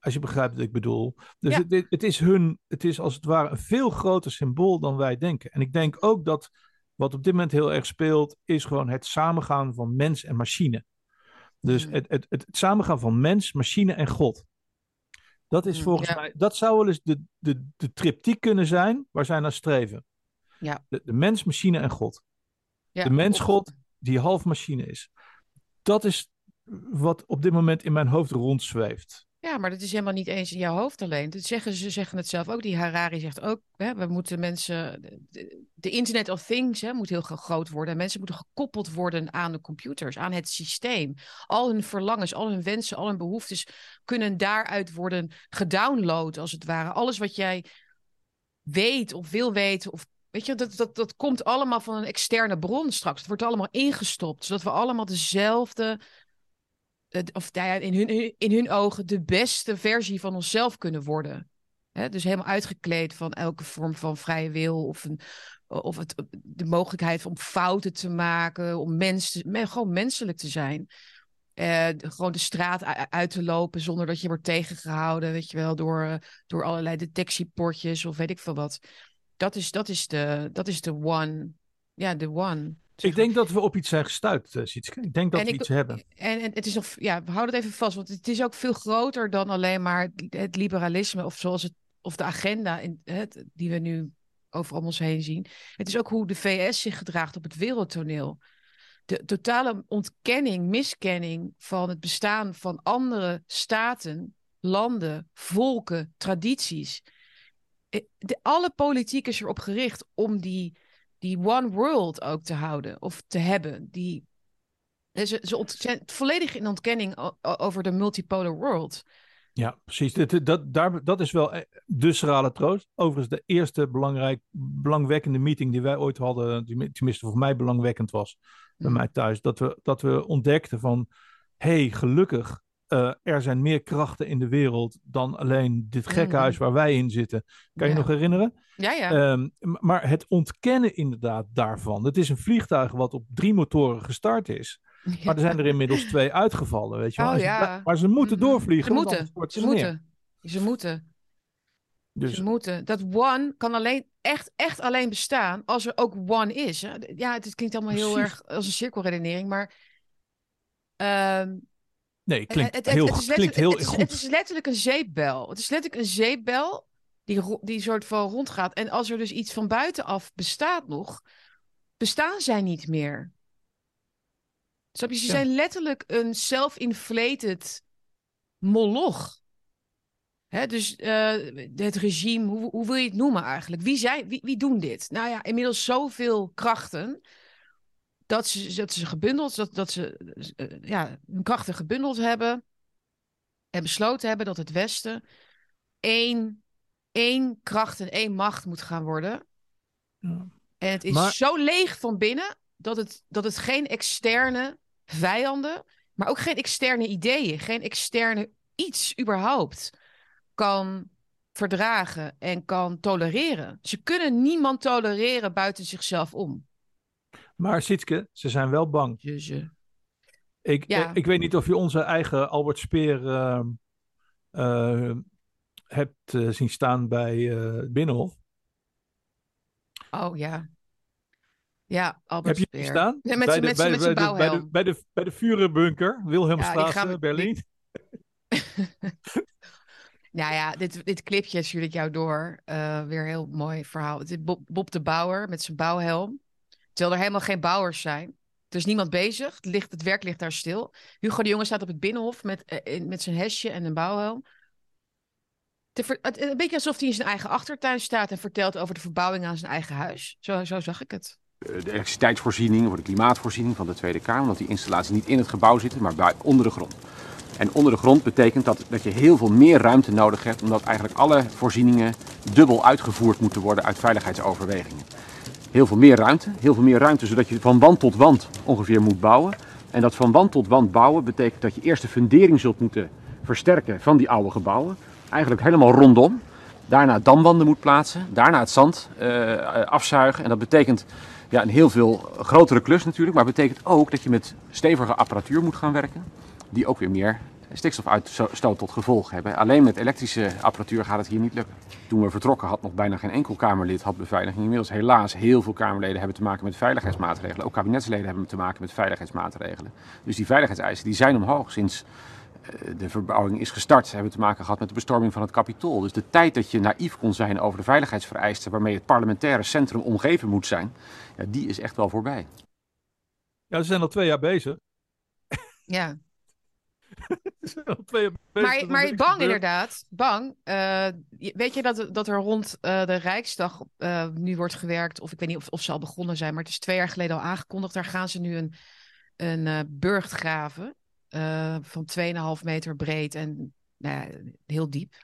Als je begrijpt wat ik bedoel. Dus Ja. het, is hun, het is als het ware een veel groter symbool dan wij denken. En ik denk ook dat wat op dit moment heel erg speelt, is gewoon het samengaan van mens en machine. Dus Mhm. het, het, het, het samengaan van mens, machine en God. Dat is Mm, volgens ja. mij, dat zou wel eens de, de, de triptiek kunnen zijn waar zij naar streven. Ja. De, de mens, machine en God. Ja, de mens, God, die half machine is. Dat is wat op dit moment in mijn hoofd rondzweeft. Ja, maar dat is helemaal niet eens in jouw hoofd alleen. Dat zeggen, ze zeggen het zelf ook. Die Harari zegt ook, hè, we moeten mensen... De, de Internet of Things hè, moet heel gro- groot worden. En mensen moeten gekoppeld worden aan de computers, aan het systeem. Al hun verlangens, al hun wensen, al hun behoeftes kunnen daaruit worden gedownload, als het ware. Alles wat jij weet of wil weten of... Weet je, dat, dat, dat komt allemaal van een externe bron straks. Het wordt allemaal ingestopt, zodat we allemaal dezelfde of nou in, hun, in hun ogen de beste versie van onszelf kunnen worden. Dus helemaal uitgekleed van elke vorm van vrije wil of, een, of het, de mogelijkheid om fouten te maken, om mens gewoon menselijk te zijn. Eh, gewoon de straat uit te lopen zonder dat je wordt tegengehouden, weet je wel, door, door allerlei detectieportjes of weet ik veel wat. Dat is, dat is, de, dat is de one. Ja, de one. zeg Ik denk dat we op iets zijn gestuurd, eh, Sietske. Ik denk dat En we ik- iets hebben. En, en het is nog, ja, we houden het even vast, want het is ook veel groter dan alleen maar het, het liberalisme of zoals het, of de agenda in, het, die we nu over om ons heen zien. Het is ook hoe de VS zich gedraagt op het wereldtoneel. De totale ontkenning, miskenning van het bestaan van andere staten, landen, volken, tradities. Eh, De, alle politiek is erop gericht om die, die one world ook te houden of te hebben. Die, en Ze, ze zijn volledig in ontkenning over de multipolar world. Ja, precies. Dit, dat, daar, dat is wel eh, de schrale troost. Overigens de eerste belangrijk, belangwekkende meeting die wij ooit hadden, die, tenminste voor mij belangwekkend was, bij Mhm. mij thuis, dat we, dat we ontdekten van, hé, hey, gelukkig, eh, er zijn meer krachten in de wereld dan alleen dit gekkenhuis waar wij in zitten. Kan je Ja. nog herinneren? Ja, ja. Ehm, maar het ontkennen inderdaad daarvan. Het is een vliegtuig wat op drie motoren gestart is. <laughs> Maar er zijn er inmiddels twee uitgevallen, weet je wel. Oh, ja. Maar ze moeten doorvliegen. Ze moeten. Ze moeten. Ze moeten. Dus Ze moeten. Dat one kan alleen, echt, echt alleen bestaan als er ook one is. Ja, het klinkt allemaal heel Precies. erg als een cirkelredenering, maar. ehm, nee, klinkt het, het- heel, het klinkt heel letterlijk- het is, goed. het is letterlijk een zeepbel. Het is letterlijk een zeepbel die, die soort van rondgaat. En als er dus iets van buitenaf bestaat nog, bestaan zij niet meer. Snap je? Ze Ja. zijn letterlijk een self-inflated moloch. Hè, dus eh, het regime, hoe, hoe wil je het noemen eigenlijk? Wie, zijn, wie, wie doen dit? Nou ja, inmiddels zoveel krachten dat ze, dat ze gebundeld, dat, dat ze eh, ja, hun krachten gebundeld hebben en besloten hebben dat het Westen één, één kracht en één macht moet gaan worden. Ja. En het is Maar- zo leeg van binnen dat het, dat het geen externe vijanden, maar ook geen externe ideeën, geen externe iets überhaupt kan verdragen en kan tolereren. Ze kunnen niemand tolereren buiten zichzelf om. Maar Sietske, ze zijn wel bang. Ik, Ja. eh, ik weet niet of je onze eigen Albert Speer eh, eh, hebt eh, zien staan bij Binnenhof. oh ja. Ja, Albert Heb je Speer. die staan? Met bij, de, met bij, met bij, z'n de, bij, de, bij, de, bij de Führerbunker, Wilhelmstraat, Ja, Berlijn. <laughs> Nou ja, dit, dit clipje stuur ik jou door. Weer een heel mooi verhaal. Het is Bob, Bob de Bouwer met zijn bouwhelm. Terwijl er helemaal geen bouwers zijn. Er is niemand bezig. Het, ligt, het werk ligt daar stil. Hugo de Jonge staat op het binnenhof met, uh, met zijn hesje en een bouwhelm. Een beetje alsof hij in zijn eigen achtertuin staat en vertelt over de verbouwing aan zijn eigen huis. Zo, zo zag ik het. De elektriciteitsvoorziening of de klimaatvoorziening van de Tweede Kamer, omdat die installaties niet in het gebouw zitten, maar onder de grond. En onder de grond betekent dat, dat je heel veel meer ruimte nodig hebt, omdat eigenlijk alle voorzieningen dubbel uitgevoerd moeten worden uit veiligheidsoverwegingen. Heel veel meer ruimte, heel veel meer ruimte, zodat je van wand tot wand ongeveer moet bouwen. En dat van wand tot wand bouwen betekent dat je eerst de fundering zult moeten versterken van die oude gebouwen. Eigenlijk helemaal rondom. Daarna damwanden moet plaatsen, daarna het zand uh, afzuigen. En dat betekent ja, een heel veel grotere klus natuurlijk, maar betekent ook dat je met stevige apparatuur moet gaan werken die ook weer meer stikstofuitstoot tot gevolg hebben. Alleen met elektrische apparatuur gaat het hier niet lukken. Toen we vertrokken had nog bijna geen enkel Kamerlid had beveiliging. Inmiddels helaas heel veel Kamerleden hebben te maken met veiligheidsmaatregelen. Ook kabinetsleden hebben te maken met veiligheidsmaatregelen. Dus die veiligheidseisen die zijn omhoog sinds eh, de verbouwing is gestart. Hebben te maken gehad met de bestorming van het kapitool. Dus de tijd dat je naïef kon zijn over de veiligheidsvereisten waarmee het parlementaire centrum omgeven moet zijn, ja, die is echt wel voorbij. Ja, ze zijn al twee jaar bezig. Ja. <laughs> maar, maar bang inderdaad, bang. Uh, weet je dat, dat er rond uh, de Rijksdag uh, nu wordt gewerkt, of ik weet niet of, of ze al begonnen zijn, maar het is twee jaar geleden al aangekondigd. Daar gaan ze nu een, een burcht graven van 2,5 meter breed en nou, heel diep.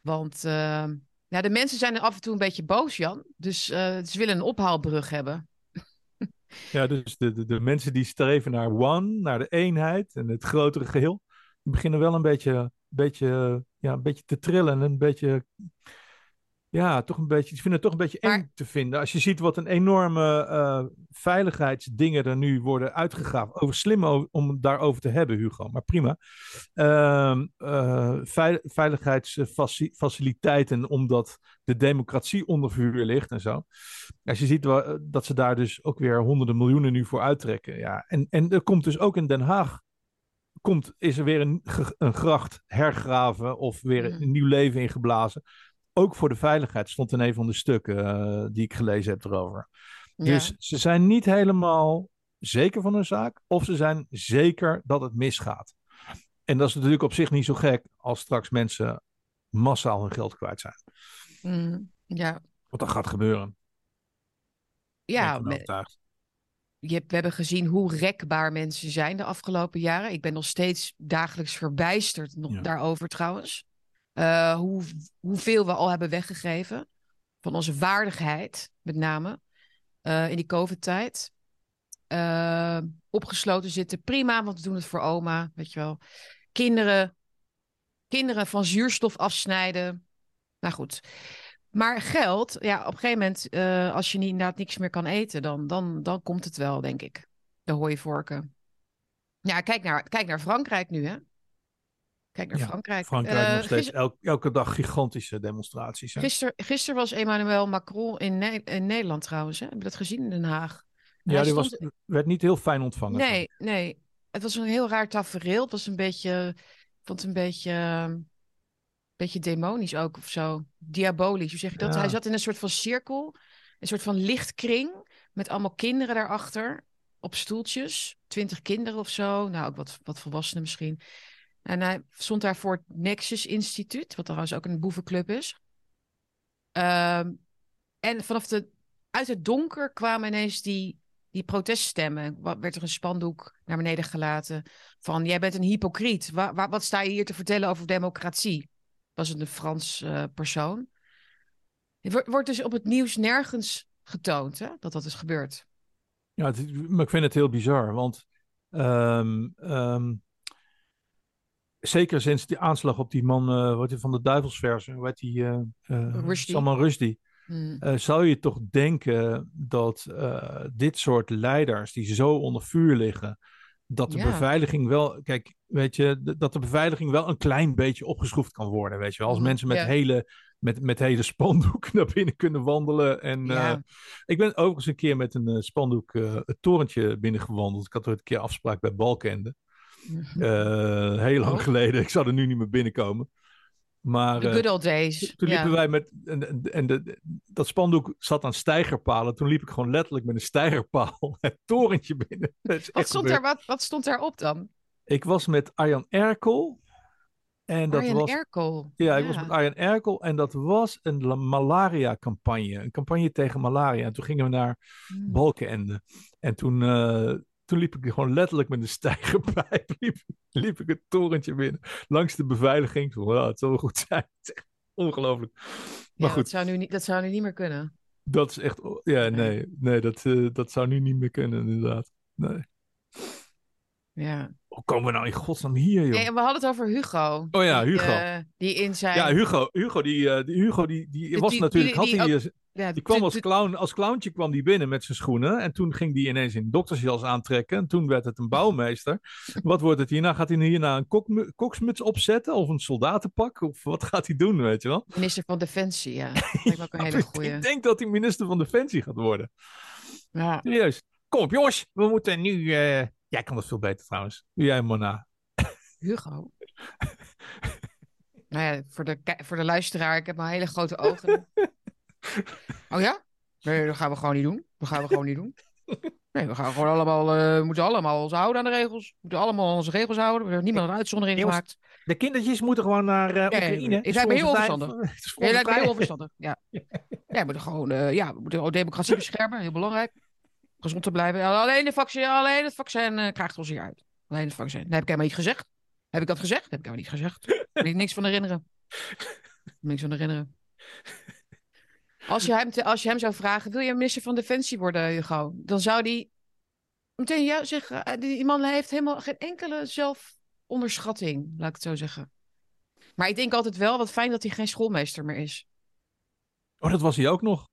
Want nou, de mensen zijn af en toe een beetje boos, Jan. Dus ze willen een ophaalbrug hebben. Ja, dus de, de, de, mensen die streven naar one, naar de eenheid en het grotere geheel, die beginnen wel een beetje, beetje, ja, een beetje te trillen en een beetje, ja, toch een beetje, die vinden het toch een beetje eng te vinden. Als je ziet wat een enorme uh, veiligheidsdingen er nu worden uitgegraven. Over slim om het daarover te hebben, Hugo, maar prima. Uh, uh, veiligheidsfaciliteiten, omdat de democratie onder vuur ligt en zo. Als je ziet dat ze daar dus ook weer honderden miljoenen nu voor uittrekken. Ja. En, en er komt dus ook in Den Haag komt, is er weer een, een gracht hergraven of weer een nieuw leven ingeblazen. Ook voor de veiligheid stond in een van de stukken uh, die ik gelezen heb erover. Dus ze zijn niet helemaal zeker van hun zaak, of ze zijn zeker dat het misgaat. En dat is natuurlijk op zich niet zo gek als straks mensen massaal hun geld kwijt zijn. Mm, ja. Wat dat gaat gebeuren. Ja, je hebt, we hebben gezien hoe rekbaar mensen zijn de afgelopen jaren. Ik ben nog steeds dagelijks verbijsterd nog daarover trouwens. Uh, hoe, hoeveel we al hebben weggegeven. Van onze waardigheid, met name. Uh, in die COVID-tijd. Uh, opgesloten zitten, prima, want we doen het voor oma, weet je wel. Kinderen, kinderen van zuurstof afsnijden. Nou goed. Maar geld, ja, op een gegeven moment, als je niet, inderdaad niks meer kan eten, dan, dan, dan komt het wel, denk ik. De hooivorken. Ja, kijk naar, kijk naar Frankrijk nu, hè? Kijk naar Frankrijk. Frankrijk uh, nog steeds elke dag gigantische demonstraties. Gisteren gister was Emmanuel Macron in, ne in Nederland trouwens. Hè? Heb je dat gezien in Den Haag? ja, die was, werd niet heel fijn ontvangen. Nee, nee. Het was een heel raar tafereel. Het was een beetje, ik vond het een beetje beetje demonisch ook of zo. Diabolisch, hoe zeg je dat? Hij zat in een soort van cirkel, een soort van lichtkring met allemaal kinderen daarachter op stoeltjes. Twintig kinderen of zo. Nou, ook wat, wat volwassenen misschien. En hij stond daar voor het Nexus Instituut, wat trouwens ook een boevenclub is. Ehm, en vanaf de, uit het donker kwamen ineens die, die proteststemmen. Wat, werd er een spandoek naar beneden gelaten van... jij bent een hypocriet. Wa, wat sta je hier te vertellen over democratie? was een Frans uh, persoon. Het wordt dus op het nieuws nergens getoond hè, dat dat is gebeurd. Ja, het, maar ik vind het heel bizar, want um, um, zeker sinds die aanslag op die man uh, wat van de duivelsverse, hoe heet die? Uh, Rushdie. Salman Rushdie. Hmm. zou je toch denken dat dit soort leiders die zo onder vuur liggen, dat de beveiliging wel, kijk, weet je, dat de beveiliging wel een klein beetje opgeschroefd kan worden, weet je wel. Als mhm. mensen met hele met, met hele spandoeken <laughs> naar binnen kunnen wandelen. En uh, ik ben overigens een keer met een uh, spandoek uh, het torentje binnengewandeld. Ik had ooit een keer afspraak bij Balkende. Mhm. heel lang oh. geleden. Ik zou er nu niet meer binnenkomen. Maar The eh, good old days. toen liepen ja. wij met. En, en- de, dat spandoek zat aan stijgerpalen. Toen liep ik gewoon letterlijk met een stijgerpaal <laughs> het torentje binnen. <laughs> Wat, stond daar, wat, wat stond daarop dan? Ik was met Arjan Erkel. En dat Arjen was. Erkel. Ja, ik was met Arjen Erkel. En dat was een la- malaria-campagne. Een campagne tegen malaria. En toen gingen we naar Hmm. Balkenende. En toen, eh, toen liep ik gewoon letterlijk met een stijgerpijp. <laughs> Liep, liep ik het torentje binnen. Langs de beveiliging. Toen, het zal wel goed zijn. <laughs> Het is echt ongelooflijk. Maar Ja, goed, Dat zou, nu niet, dat zou nu niet meer kunnen. dat is echt. Ja, nee, nee dat, eh, dat zou nu niet meer kunnen, inderdaad. Nee. Ja. Hoe komen we nou in godsnaam hier, joh? En we hadden het over Hugo. Oh ja, Die, Hugo. eh, die in zijn... Ja, Hugo, Hugo, die, eh, die, Hugo, die, die Die- was die- natuurlijk. die- die had ook- eh, ja, die kwam als clown. Als clowntje kwam die binnen met zijn schoenen. En toen ging die ineens een doktersjas aantrekken. En toen werd het een bouwmeester. <laughs> Wat wordt het hierna? Gaat hij hierna een kokmu- koksmuts opzetten? Of een soldatenpak? Of wat gaat hij doen, weet je wel? Minister van Defensie, ja. Dat <laughs> lijkt me ook een hele goeie. Ik denk dat hij minister van Defensie gaat worden. Ja. Serieus. Kom op, jongens. We moeten nu... Jij kan dat veel beter trouwens. Jij maar na. Hugo. <laughs> nou ja, voor de, voor de luisteraar, ik heb mijn hele grote ogen. <laughs> oh ja? Nee, dat gaan we gewoon niet doen. Dat gaan we gewoon niet doen. Nee, we gaan gewoon allemaal, we moeten allemaal ons houden aan de regels. We moeten allemaal onze regels houden. We hebben niemand een uitzondering Jongens, gemaakt. De kindertjes moeten gewoon naar uh, Oekraïne. Ik lijkt me heel <laughs> onverstandig. Ja, lijkt me heel onverstandig. Ja. ja, we moeten gewoon, eh, ja, we moeten gewoon democratie beschermen. Heel belangrijk. Gezond te blijven. Alleen, de vaccin, alleen het vaccin eh, krijgt ons hier uit. Alleen het vaccin. Dat heb ik helemaal niet gezegd. Heb ik dat gezegd? Heb ik helemaal niet gezegd. Ik kan er niks van herinneren. Niks van herinneren. Als je, hem als je hem zou vragen, wil je minister van Defensie worden, Hugo? Dan zou die meteen jou zeggen, eh, die man heeft helemaal geen enkele zelfonderschatting, laat ik het zo zeggen. Maar ik denk altijd wel, wat fijn dat hij geen schoolmeester meer is. Oh, dat was hij ook nog.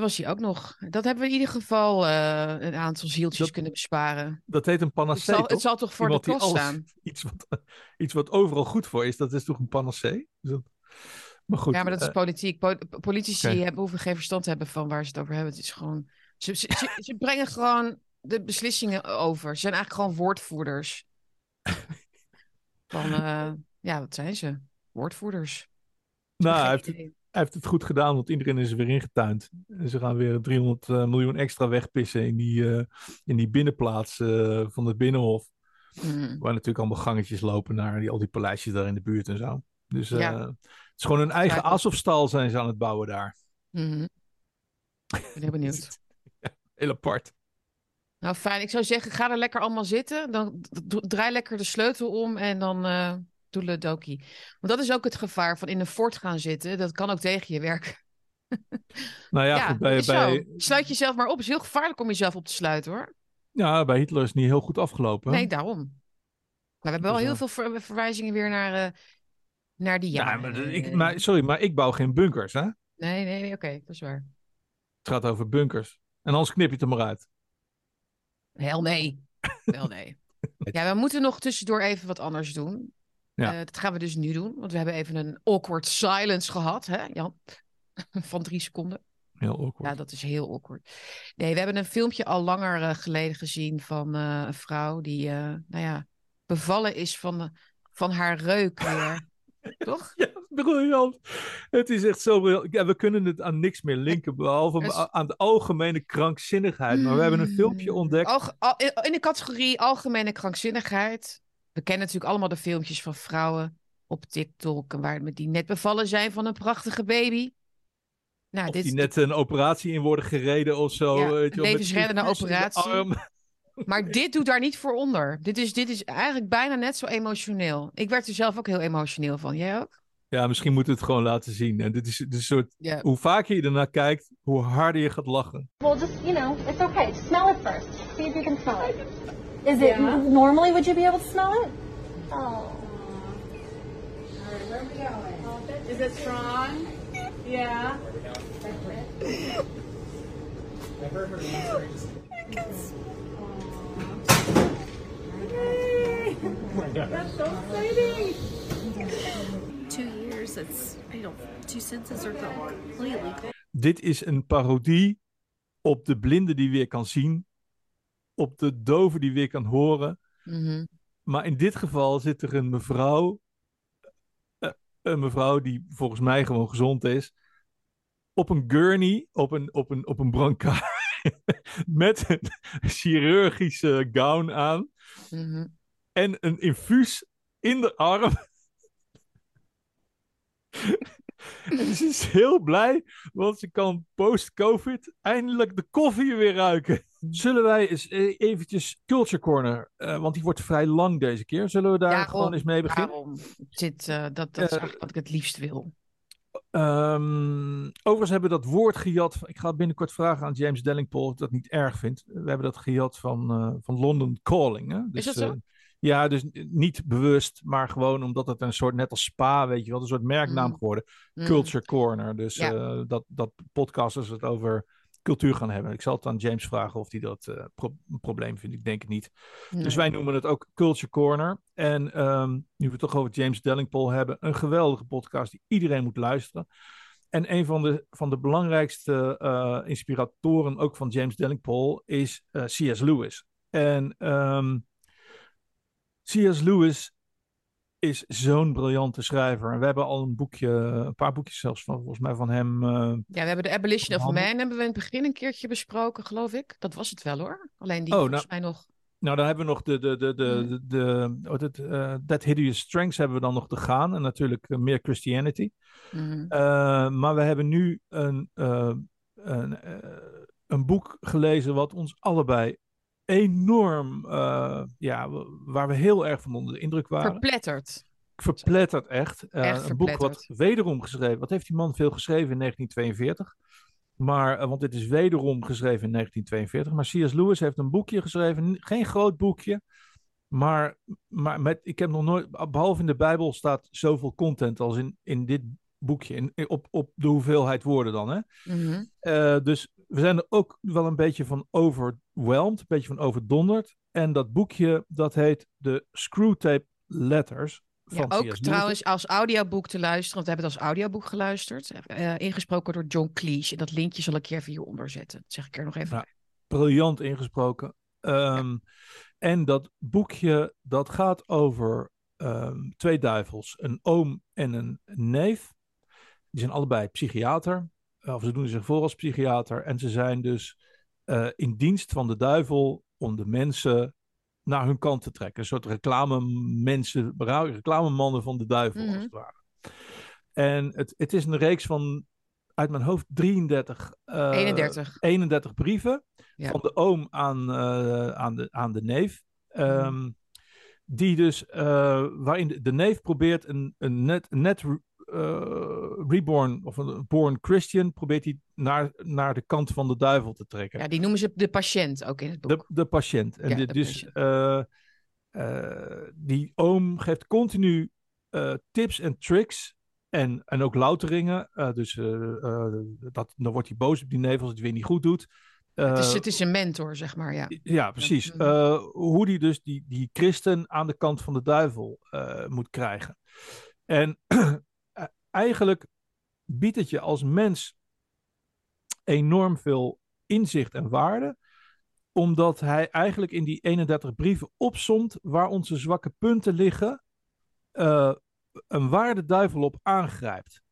Dat was hij ook nog. Dat hebben we in ieder geval eh, een aantal zieltjes Dat- kunnen besparen. Dat heet een Het panacee, zal, het zal toch voor Iemand de alles- staan. Iets wat, <laughs> iets wat overal goed voor is, dat is toch een panacee? Dat- Maar goed. ja, maar dat is eh, politiek. Po- politici hebben, hoeven geen verstand te hebben van waar ze het over hebben. Het is gewoon... Ze, ze, ze, ze brengen gewoon de beslissingen over. Ze zijn eigenlijk gewoon woordvoerders. <laughs> Van, eh, ja, wat zijn ze? Woordvoerders. nou, hij heeft. Hij heeft het goed gedaan, want iedereen is er weer ingetuind. En ze gaan weer 300 eh, miljoen extra wegpissen in die, eh, in die binnenplaats eh, van het Binnenhof. Mm. Waar natuurlijk allemaal gangetjes lopen naar die, al die paleisjes daar in de buurt en zo. Dus Ja. het is gewoon een eigen. Azovstal zijn ze aan het bouwen daar. Mhm. Ik ben heel benieuwd. <laughs> Heel apart. Nou, fijn. Ik zou zeggen, ga er lekker allemaal zitten. Dan draai lekker de sleutel om en dan eh doe doki. Want dat is ook het gevaar van in een fort gaan zitten. Dat kan ook tegen je werken. <laughs> Nou ja, Ja, goed, bij. Sluit jezelf maar op. Het is heel gevaarlijk om jezelf op te sluiten, hoor. ja, bij Hitler is het niet heel goed afgelopen. Nee, daarom. Maar we hebben wel Dus, heel eh, veel ver- verwijzingen weer naar, eh, naar die Ja, jaren. maar, de- ik, maar, sorry, maar ik bouw geen bunkers, hè? Het Nee, nee, nee, oké. dat is waar. gaat over bunkers. En anders knip je het er maar uit. Hel nee. Wel nee. <laughs> Ja, we moeten nog tussendoor even wat anders doen. Ja. Eh, dat gaan we dus nu doen. Want we hebben even een awkward silence gehad, hè Jan? <laughs> Van drie seconden. Heel awkward. Ja, dat is heel awkward. Nee, we hebben een filmpje al langer eh, geleden gezien van eh, een vrouw die, nou ja, bevallen is van, van haar reuk weer. <laughs> Toch? Ja, briljant. Het is echt zo briljant. Ja, we kunnen het aan niks meer linken, behalve is- aan de algemene krankzinnigheid. Maar we hebben een filmpje ontdekt. Alge- al- in de categorie algemene krankzinnigheid. We kennen natuurlijk allemaal de filmpjes van vrouwen op TikTok. en Waar, die net bevallen zijn van een prachtige baby. Nou, Of dit, die net een operatie in worden gereden of zo. Ja, weet je levensreddende de operatie. Maar dit doet daar niet voor onder. Dit is, dit is eigenlijk bijna net zo emotioneel. Ik werd er zelf ook heel emotioneel van. Jij ook? Ja, misschien moeten we het gewoon laten zien. En dit is, dit is een soort, hoe vaker je ernaar kijkt, hoe harder je gaat lachen. Well, just, you know, it's okay. Smell it first. See if you can smell it. Is it normally would you be able to smell it? Oh. All right, where are we going? Is it strong? Yeah. I heard her. That's so exciting. two years. It's I don't two senses are completely Dit is een parodie op de blinde die weer kan zien. Op de dove die weer kan horen. Mhm. Maar in dit geval zit er een mevrouw. eh, een mevrouw die volgens mij gewoon gezond is. Op een gurney, op een, op een, op een brancard. <laughs> met een chirurgische gown aan. Mhm. En een infuus in de arm. <laughs> en ze is heel blij, want ze kan post-COVID eindelijk de koffie weer ruiken. Zullen wij eens eh, eventjes Culture Corner, eh, want die wordt vrij lang deze keer. Zullen we daar Daarom, gewoon eens mee beginnen? Daarom. Zit, eh, dat, dat is Eh, eigenlijk wat ik het liefst wil. Ehm, overigens hebben we dat woord gejat. Ik ga binnenkort vragen aan James Dellingpole of dat niet erg vindt. We hebben dat gejat van, eh, van London Calling. Hè? Dus, dat zo? Ja, dus niet bewust, maar gewoon omdat het een soort, net als Spa, weet je wel, een soort merknaam Mm. geworden. Mm. Culture Corner. Dus Ja. eh, dat, dat podcasters het over cultuur gaan hebben. Ik zal het aan James vragen of hij dat eh, pro- een probleem vindt. Ik denk het niet. Nee. Dus wij noemen het ook Culture Corner. En ehm, nu we het toch over James Dellingpole hebben, een geweldige podcast die iedereen moet luisteren. En een van de, van de belangrijkste eh, inspiratoren ook van James Dellingpole is C.S. Lewis. En ehm, C.S. Lewis is zo'n briljante schrijver. En we hebben al een boekje, een paar boekjes zelfs van, volgens mij van hem. eh, Ja, we hebben de Abolition of. Man hebben we in het begin een keertje besproken, geloof ik. Dat was het wel hoor. Alleen die Oh, volgens nou- mij nog. Nou, dan hebben we nog de, de, de, de, Hmm. de, wat het, eh, That Hideous Strengths hebben we dan nog te gaan. En natuurlijk eh, meer Christianity. Mhm. Eh, maar we hebben nu een, een, een boek gelezen wat ons allebei enorm, eh, ja, waar we heel erg van onder de indruk waren. Verpletterd. verpletterd echt. Eh, Echt een boek wat wederom geschreven. Wat heeft die man veel geschreven in 1942? Maar, eh, want dit is wederom geschreven in 1942. Maar C.S. Lewis heeft een boekje geschreven. Geen groot boekje. Maar, maar met, ik heb nog nooit, behalve in de Bijbel staat zoveel content als in, in dit boekje. In, op, op de hoeveelheid woorden dan. Hè? Mhm. Dus we zijn er ook wel een beetje van overwhelmed, een beetje van overdonderd. En dat boekje, dat heet de Screwtape Letters Ja, van ook C.S. Lewis. trouwens als audioboek te luisteren, want we hebben het als audioboek geluisterd. eh, ingesproken door John Cleese. En dat linkje zal ik hier even hieronder zetten. Dat zeg ik er nog even Ja. bij. briljant ingesproken. Ehm, En dat boekje, dat gaat over ehm, twee duivels. Een oom en een neef. Die zijn allebei psychiater. Eh, Of ze doen zich voor als psychiater. En ze zijn dus eh, in dienst van de duivel om de mensen naar hun kant te trekken. Een soort reclamemensen, reclamemannen van de duivel, als Mhm. het ware. En het, het is een reeks van, uit mijn hoofd, 33... eh, 31. 31 brieven Ja. van de oom aan, eh, aan, de, aan de neef. Ehm, Die dus, waarin de, de neef probeert een, een net, net reborn of een born Christian, probeert hij naar, naar de kant van de duivel te trekken. Ja, die noemen ze de patiënt ook in het boek. De, de patiënt. En Ja, dit- de dus eh, eh, die oom geeft continu eh, tips en tricks. En, en ook louteringen. eh, dus eh, eh, dat, dan wordt hij boos op die neef als het weer niet goed doet. het, is, Eh, het is een mentor, zeg maar. Ja. ja, precies. Eh, hoe die dus die, die christen aan de kant van de duivel eh, moet krijgen. En <clears throat> eigenlijk biedt het je als mens enorm veel inzicht en waarde. Omdat hij eigenlijk in die 31 brieven opsomt waar onze zwakke punten liggen. eh, een waar de duivel op aangrijpt.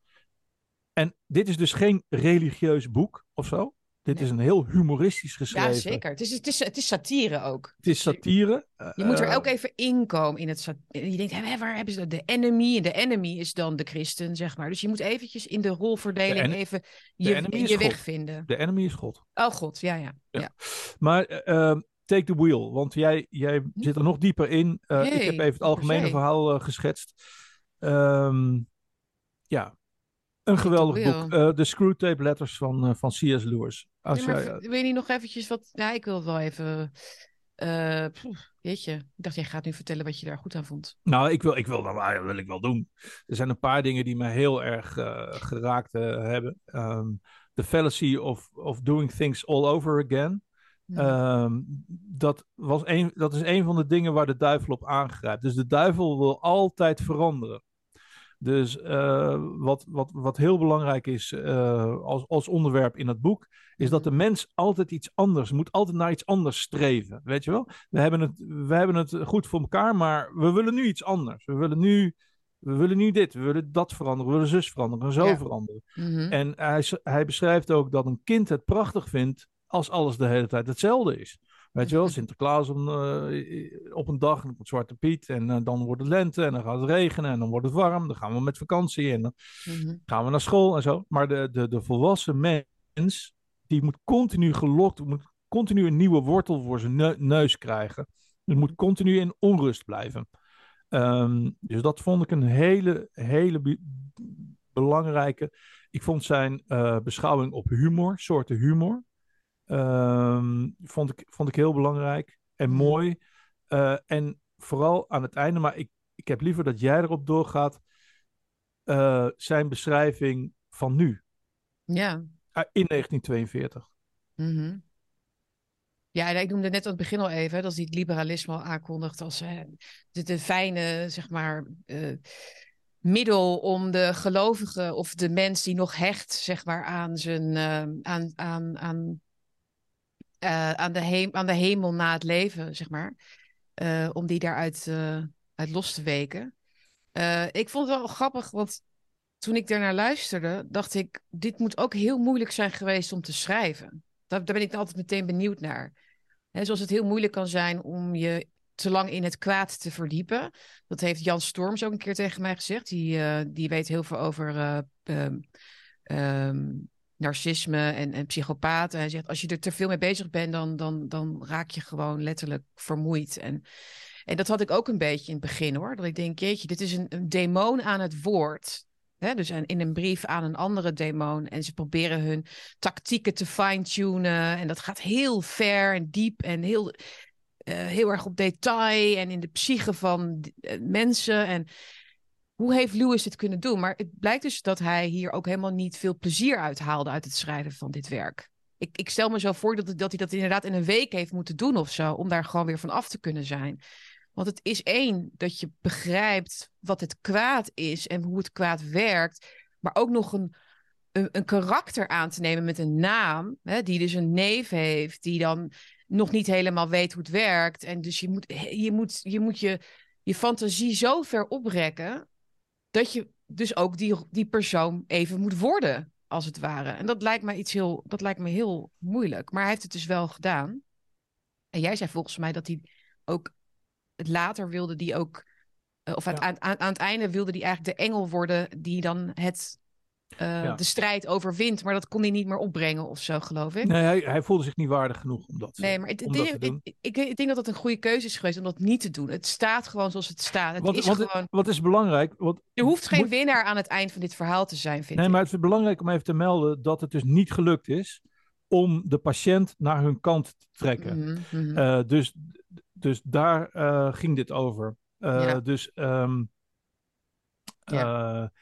En dit is dus geen religieus boek of zo. Dit is een heel humoristisch geschreven. ja, zeker. Het is, het, is, het is satire ook. Het is satire. Je moet er Eh, ook even inkomen in het. Je denkt, hè, waar hebben ze dat? De enemy. En de enemy is dan de christen, zeg maar. Dus je moet eventjes in de rolverdeling De en- even je, je God. weg vinden. De enemy is God. Oh god, ja, ja. Ja. ja. Maar eh, eh, take the wheel, want jij, jij zit er nog dieper in. Eh, ik heb even het algemene verhaal eh, geschetst. Ehm, ja, een geweldig boek. Eh, de Screwtape Letters van, eh, van C.S. Lewis. Maar jij, eh, v- wil je niet nog eventjes wat... Ja, ik wil wel even... eh pff, jeetje, ik dacht jij gaat nu vertellen wat je daar goed aan vond. nou, ik wil, ik wil dat wel- wil ik wel doen. Er zijn een paar dingen die mij heel erg eh, geraakt eh, hebben. Ehm, the fallacy of, of doing things all over again. Hm. Ehm, dat, was een, dat is een van de dingen waar de duivel op aangrijpt. Dus de duivel wil altijd veranderen. Dus eh, wat, wat, wat heel belangrijk is eh, als, als onderwerp in het boek, is dat de mens altijd iets anders moet, altijd naar iets anders streven. Weet je wel? We hebben het, we hebben het goed voor elkaar, maar we willen nu iets anders. We willen nu We willen nu dit, we willen dat veranderen, we willen zus veranderen en zo Ja. veranderen. Mhm. En hij, hij beschrijft ook dat een kind het prachtig vindt als alles de hele tijd hetzelfde is. Weet je wel, Sinterklaas om, eh, op een dag, en dan komt Zwarte Piet en eh, dan wordt het lente en dan gaat het regenen en dan wordt het warm. Dan gaan we met vakantie en dan Mhm. gaan we naar school en zo. Maar de, de, de volwassen mens, die moet continu gelokt, moet continu een nieuwe wortel voor zijn neu- neus krijgen. Dus moet continu in onrust blijven. Ehm, dus dat vond ik een hele, hele be- belangrijke. Ik vond zijn eh, beschouwing op humor, soorten humor, ehm, vond, ik, vond ik heel belangrijk en Mhm. mooi. Eh, en vooral aan het einde, maar ik, ik heb liever dat jij erop doorgaat, eh, zijn beschrijving van nu, Ja. eh, in 1942. Mhm. Ja, en ik noemde net aan het begin al even, dat hij het liberalisme al aankondigt als de, de fijne, zeg maar, eh, middel om de gelovige of de mens die nog hecht, zeg maar, aan zijn, aan, aan, aan, eh, aan, de aan de hemel na het leven, zeg maar, eh, om die daaruit eh, uit los te weken. Ik vond het wel grappig, want toen ik daarnaar luisterde, dacht ik, dit moet ook heel moeilijk zijn geweest om te schrijven. Daar, daar ben ik altijd meteen benieuwd naar. Hè, zoals het heel moeilijk kan zijn om je te lang in het kwaad te verdiepen. Dat heeft Jan Storms ook een keer tegen mij gezegd. Die, die weet heel veel over eh, ehm, ehm, narcisme en, en psychopaten. Hij zegt, als je er te veel mee bezig bent, dan, dan, dan raak je gewoon letterlijk vermoeid. En, en dat had ik ook een beetje in het begin hoor. Dat ik denk, jeetje, dit is een, demon aan het woord. Dus in een brief aan een andere demon. En ze proberen hun tactieken te fine-tunen. En dat gaat heel ver en diep en heel, eh, heel erg op detail. En in de psyche van eh, mensen. En hoe heeft Lewis dit kunnen doen? Maar het blijkt dus dat hij hier ook helemaal niet veel plezier uit haalde uit het schrijven van dit werk. Ik, ik stel me zo voor dat, dat hij dat inderdaad in een week heeft moeten doen of zo. Om daar gewoon weer van af te kunnen zijn. Want het is één, dat je begrijpt wat het kwaad is en hoe het kwaad werkt. Maar ook nog een, een, een karakter aan te nemen met een naam. Hè, die dus een neef heeft, die dan nog niet helemaal weet hoe het werkt. En dus je moet je, moet, je, moet je, je fantasie zo ver oprekken. Dat je dus ook die, die persoon even moet worden, als het ware. En dat lijkt me iets heel, dat lijkt me heel moeilijk. Maar hij heeft het dus wel gedaan. En jij zei volgens mij dat hij ook het later wilde die ook. eh, of aan, Ja. aan, aan, aan het einde wilde hij eigenlijk de engel worden die dan het, eh, Ja. de strijd overwint. Maar dat kon hij niet meer opbrengen of zo, geloof ik. Nee, hij, hij voelde zich niet waardig genoeg om dat, Nee, maar het, om het- dat te doen. ik, ik, ik denk dat het een goede keuze is geweest om dat niet te doen. Het staat gewoon zoals het staat. Het Want, is want, gewoon, wat is belangrijk? Want, er hoeft geen moet- winnaar aan het eind van dit verhaal te zijn, vind Nee, ik. maar het is belangrijk om even te melden dat het dus niet gelukt is om de patiënt naar hun kant te trekken. Mhm, mhm. Eh, dus, dus daar eh, ging dit over. Ja. Dus ehm, Ja.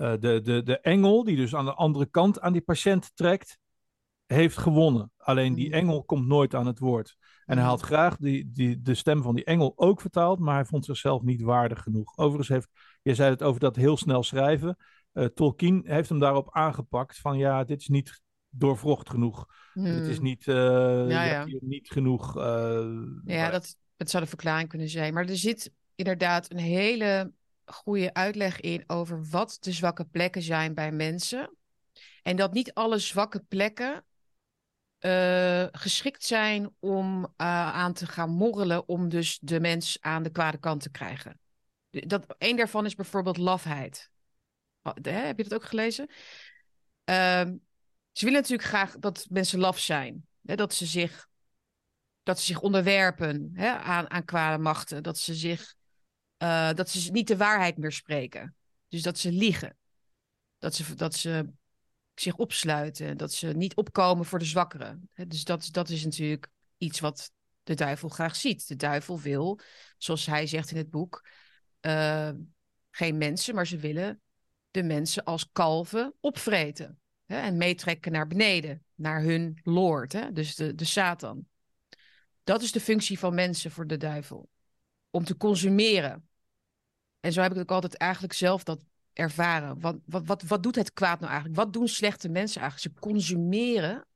Eh, de, de, de engel, die dus aan de andere kant aan die patiënt trekt, heeft gewonnen. Alleen die Mhm. engel komt nooit aan het woord. En hij Mhm. had graag die, die, de stem van die engel ook vertaald, maar hij vond zichzelf niet waardig genoeg. Overigens heeft, je zei het over dat heel snel schrijven. Eh, Tolkien heeft hem daarop aangepakt van ja, dit is niet doorvrocht genoeg. Dit is Hmm. niet, eh, ja. niet genoeg. Ja, dat, dat zou de verklaring kunnen zijn. Maar er zit inderdaad een hele goede uitleg in over wat de zwakke plekken zijn bij mensen. En dat niet alle zwakke plekken eh, geschikt zijn om eh, aan te gaan morrelen om dus de mens aan de kwade kant te krijgen. Dat, een daarvan is bijvoorbeeld lafheid. Oh, hè, heb je dat ook gelezen? Ehm, ze willen natuurlijk graag dat mensen laf zijn. Hè, dat ze zich dat ze zich onderwerpen hè, aan, aan kwade machten. Dat ze zich eh, dat ze niet de waarheid meer spreken. Dus dat ze liegen. Dat ze, dat ze zich opsluiten. Dat ze niet opkomen voor de zwakkeren. Dus dat, dat is natuurlijk iets wat de duivel graag ziet. De duivel wil, zoals hij zegt in het boek, eh, geen mensen, maar ze willen de mensen als kalven opvreten. Hè, en meetrekken naar beneden, naar hun lord, hè, dus de, de Satan. Dat is de functie van mensen voor de duivel. Om te consumeren. En zo heb ik ook altijd eigenlijk zelf dat ervaren. Wat, wat, wat, wat doet het kwaad nou eigenlijk? Wat doen slechte mensen eigenlijk? Ze consumeren.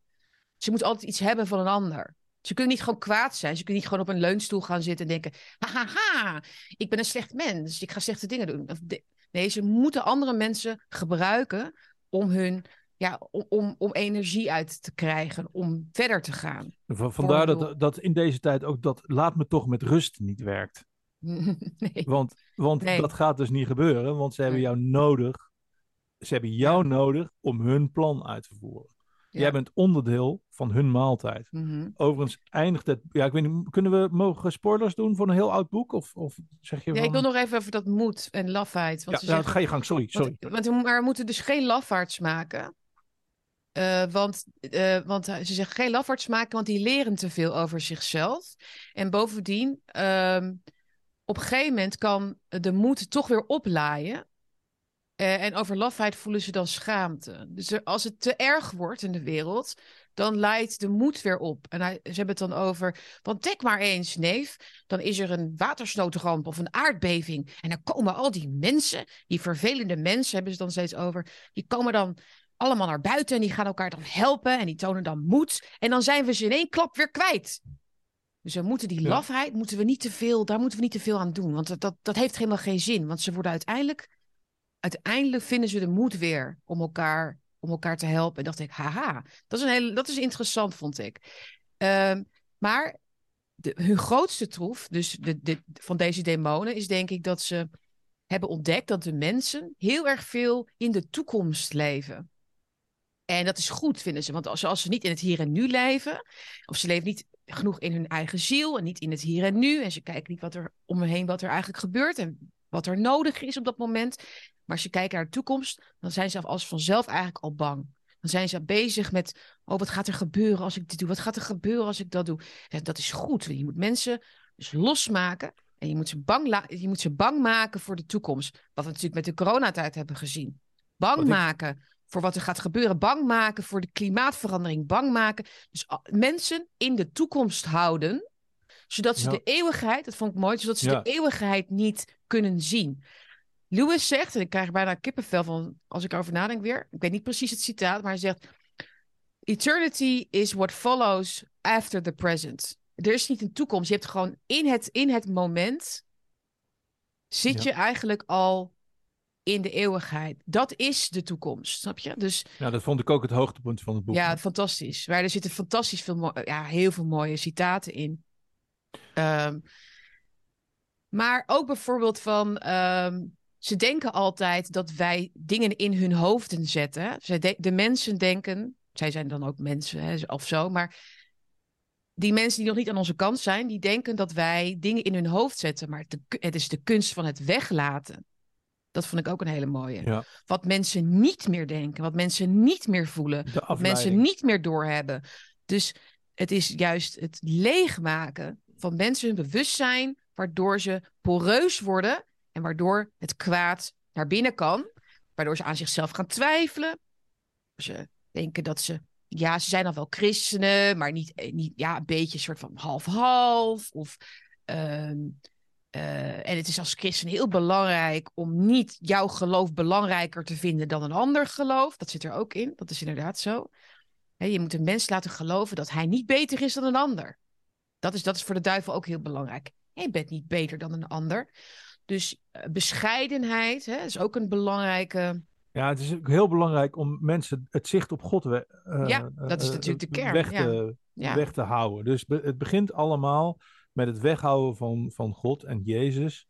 Ze moeten altijd iets hebben van een ander. Ze kunnen niet gewoon kwaad zijn. Ze kunnen niet gewoon op een leunstoel gaan zitten en denken... Hahaha, ik ben een slecht mens. Ik ga slechte dingen doen. Nee, ze moeten andere mensen gebruiken om hun ja, om, om, energie uit te krijgen, om verder te gaan. Vandaar dat, dat in deze tijd ook dat laat me toch met rust niet werkt. <laughs> nee. Want, want Nee. dat gaat dus niet gebeuren, want ze hebben jou nodig. Ze hebben jou nodig om hun plan uit te voeren. Ja. Jij bent onderdeel van hun maaltijd. Mhm. Overigens eindigt het. Ja, ik weet niet, kunnen we mogen spoilers doen voor een heel oud boek? Of, of zeg je. Ja, van- ik wil nog even over dat moed en lafheid. Want Ja, ze nou, zeggen- ga je gang, sorry. sorry. Want, maar we moeten dus geen lafaards maken. Eh, want, eh, want ze zeggen geen lafaards maken, want die leren te veel over zichzelf. En bovendien, ehm, op een gegeven moment kan de moed toch weer oplaaien. Eh, en over lafheid voelen ze dan schaamte. Dus als het te erg wordt in de wereld, dan leidt de moed weer op. En ze hebben het dan over, want denk maar eens, neef, dan is er een watersnoodramp of een aardbeving. En dan komen al die mensen, die vervelende mensen hebben ze dan steeds over, die komen dan allemaal naar buiten en die gaan elkaar dan helpen en die tonen dan moed. En dan zijn we ze in één klap weer kwijt. Dus we moeten die Ja. lafheid, moeten we niet te veel, daar moeten we niet te veel aan doen. Want dat, dat, dat heeft helemaal geen zin. Want ze worden uiteindelijk, uiteindelijk vinden ze de moed weer om elkaar, om elkaar te helpen. En dacht ik, haha, dat is, een hele, dat is interessant, vond ik. Ehm, maar de, hun grootste troef, dus de, de, van deze demonen, is denk ik dat ze hebben ontdekt dat de mensen heel erg veel in de toekomst leven. En dat is goed, vinden ze. Want als, als ze niet in het hier en nu leven, of ze leven niet genoeg in hun eigen ziel en niet in het hier en nu, en ze kijken niet wat er om me heen, wat er eigenlijk gebeurt en wat er nodig is op dat moment. Maar als ze kijken naar de toekomst, dan zijn ze als vanzelf eigenlijk al bang. Dan zijn ze bezig met, oh, wat gaat er gebeuren als ik dit doe? Wat gaat er gebeuren als ik dat doe? En dat is goed. Je moet mensen dus losmaken en je moet, ze bang je moet ze bang maken voor de toekomst. Wat we natuurlijk met de coronatijd hebben gezien. Bang ik- maken voor wat er gaat gebeuren. Bang maken voor de klimaatverandering. Bang maken. Dus mensen in de toekomst houden. Zodat ze Ja. de eeuwigheid, dat vond ik mooi, zodat ze Ja. de eeuwigheid niet kunnen zien. Lewis zegt, en ik krijg bijna kippenvel van als ik erover nadenk weer. Ik weet niet precies het citaat, maar hij zegt: Eternity is what follows after the present. Er is niet een toekomst. Je hebt gewoon in het, in het moment. zit Ja. je eigenlijk al in de eeuwigheid. Dat is de toekomst, snap je? Dus Ja, dat vond ik ook het hoogtepunt van het boek. ja, fantastisch. Maar er zitten fantastisch veel, ja, heel veel mooie citaten in. Ehm, maar ook bijvoorbeeld van, ehm, ze denken altijd dat wij dingen in hun hoofden zetten. Zij de, de mensen denken, zij zijn dan ook mensen hè, of zo, maar die mensen die nog niet aan onze kant zijn, die denken dat wij dingen in hun hoofd zetten. Maar het is de kunst van het weglaten. Dat vond ik ook een hele mooie. Ja. Wat mensen niet meer denken, wat mensen niet meer voelen, wat mensen niet meer doorhebben. Dus het is juist het leegmaken van mensen hun bewustzijn, waardoor ze poreus worden en waardoor het kwaad naar binnen kan. Waardoor ze aan zichzelf gaan twijfelen. Ze denken dat ze, ja, ze zijn al wel christenen, maar niet, eh, niet ja, een beetje een soort van half-half. Of, ehm, eh, en het is als christen heel belangrijk om niet jouw geloof belangrijker te vinden dan een ander geloof. Dat zit er ook in, dat is inderdaad zo. Je moet een mens laten geloven dat hij niet beter is dan een ander. Dat is, dat is voor de duivel ook heel belangrijk. Je bent niet beter dan een ander. Dus eh, bescheidenheid hè, is ook een belangrijke. Ja, het is ook heel belangrijk om mensen het zicht op God eh, Ja, dat is natuurlijk de kern, weg, ja. te, Ja, weg te houden. Dus be- het begint allemaal met het weghouden van, van God en Jezus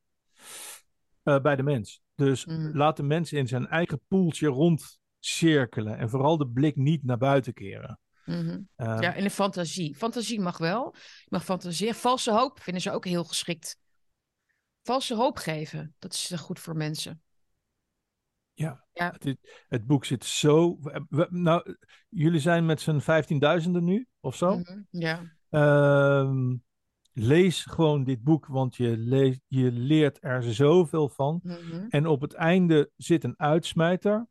eh, bij de mens. Dus Mhm. laat de mens in zijn eigen poeltje rondcirkelen en vooral de blik niet naar buiten keren. mhm. Eh, ja, en de fantasie. Fantasie mag wel. Je mag fantaseren. Valse hoop vinden ze ook heel geschikt. Valse hoop geven, dat is eh, goed voor mensen. Ja, Ja. Het, is- het boek zit zo. we- nou, jullie zijn met z'n vijftienduizenden nu of zo. Mhm, Ja. Ehm, lees gewoon dit boek, want je, leest, je leert er zoveel van. mhm. En op het einde zit een uitsmijter.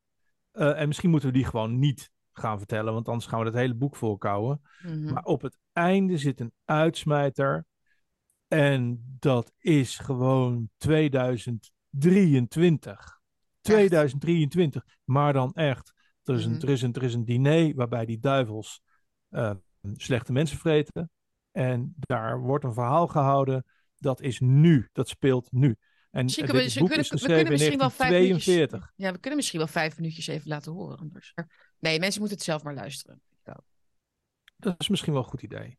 Eh, en misschien moeten we die gewoon niet gaan vertellen, want anders gaan we het hele boek volkouwen. mhm. Maar op het einde zit een uitsmijter. En dat is gewoon 2023. 2023. Maar dan echt. Er is, een, Mhm. er, is een, er is een diner waarbij die duivels eh, slechte mensen vreten. En daar wordt een verhaal gehouden. Dat is nu. Dat speelt nu. En dit we- boek kunnen- is we kunnen misschien wel vijf minuutjes- 1942. Ja, we kunnen misschien wel vijf minuutjes even laten horen anders. Nee, mensen moeten het zelf maar luisteren. Dat is misschien wel een goed idee.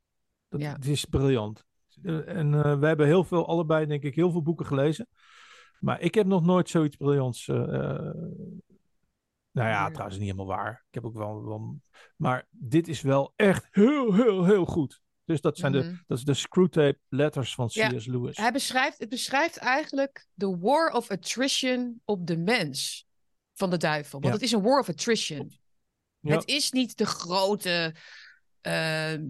Dat, Ja. Het is briljant. En eh, we hebben heel veel, allebei denk ik, heel veel boeken gelezen. Maar ik heb nog nooit zoiets briljants. eh, eh, nou ja, Ja. trouwens niet helemaal waar. Ik heb ook wel, wel. Maar dit is wel echt heel, heel, heel goed. Dus dat zijn Mhm. de, dat is de screwtape letters van Ja. C.S. Lewis. Hij beschrijft, het beschrijft eigenlijk de war of attrition op de mens van de duivel. Want Ja. het is een war of attrition. Ja. Het is niet de grote. ehm,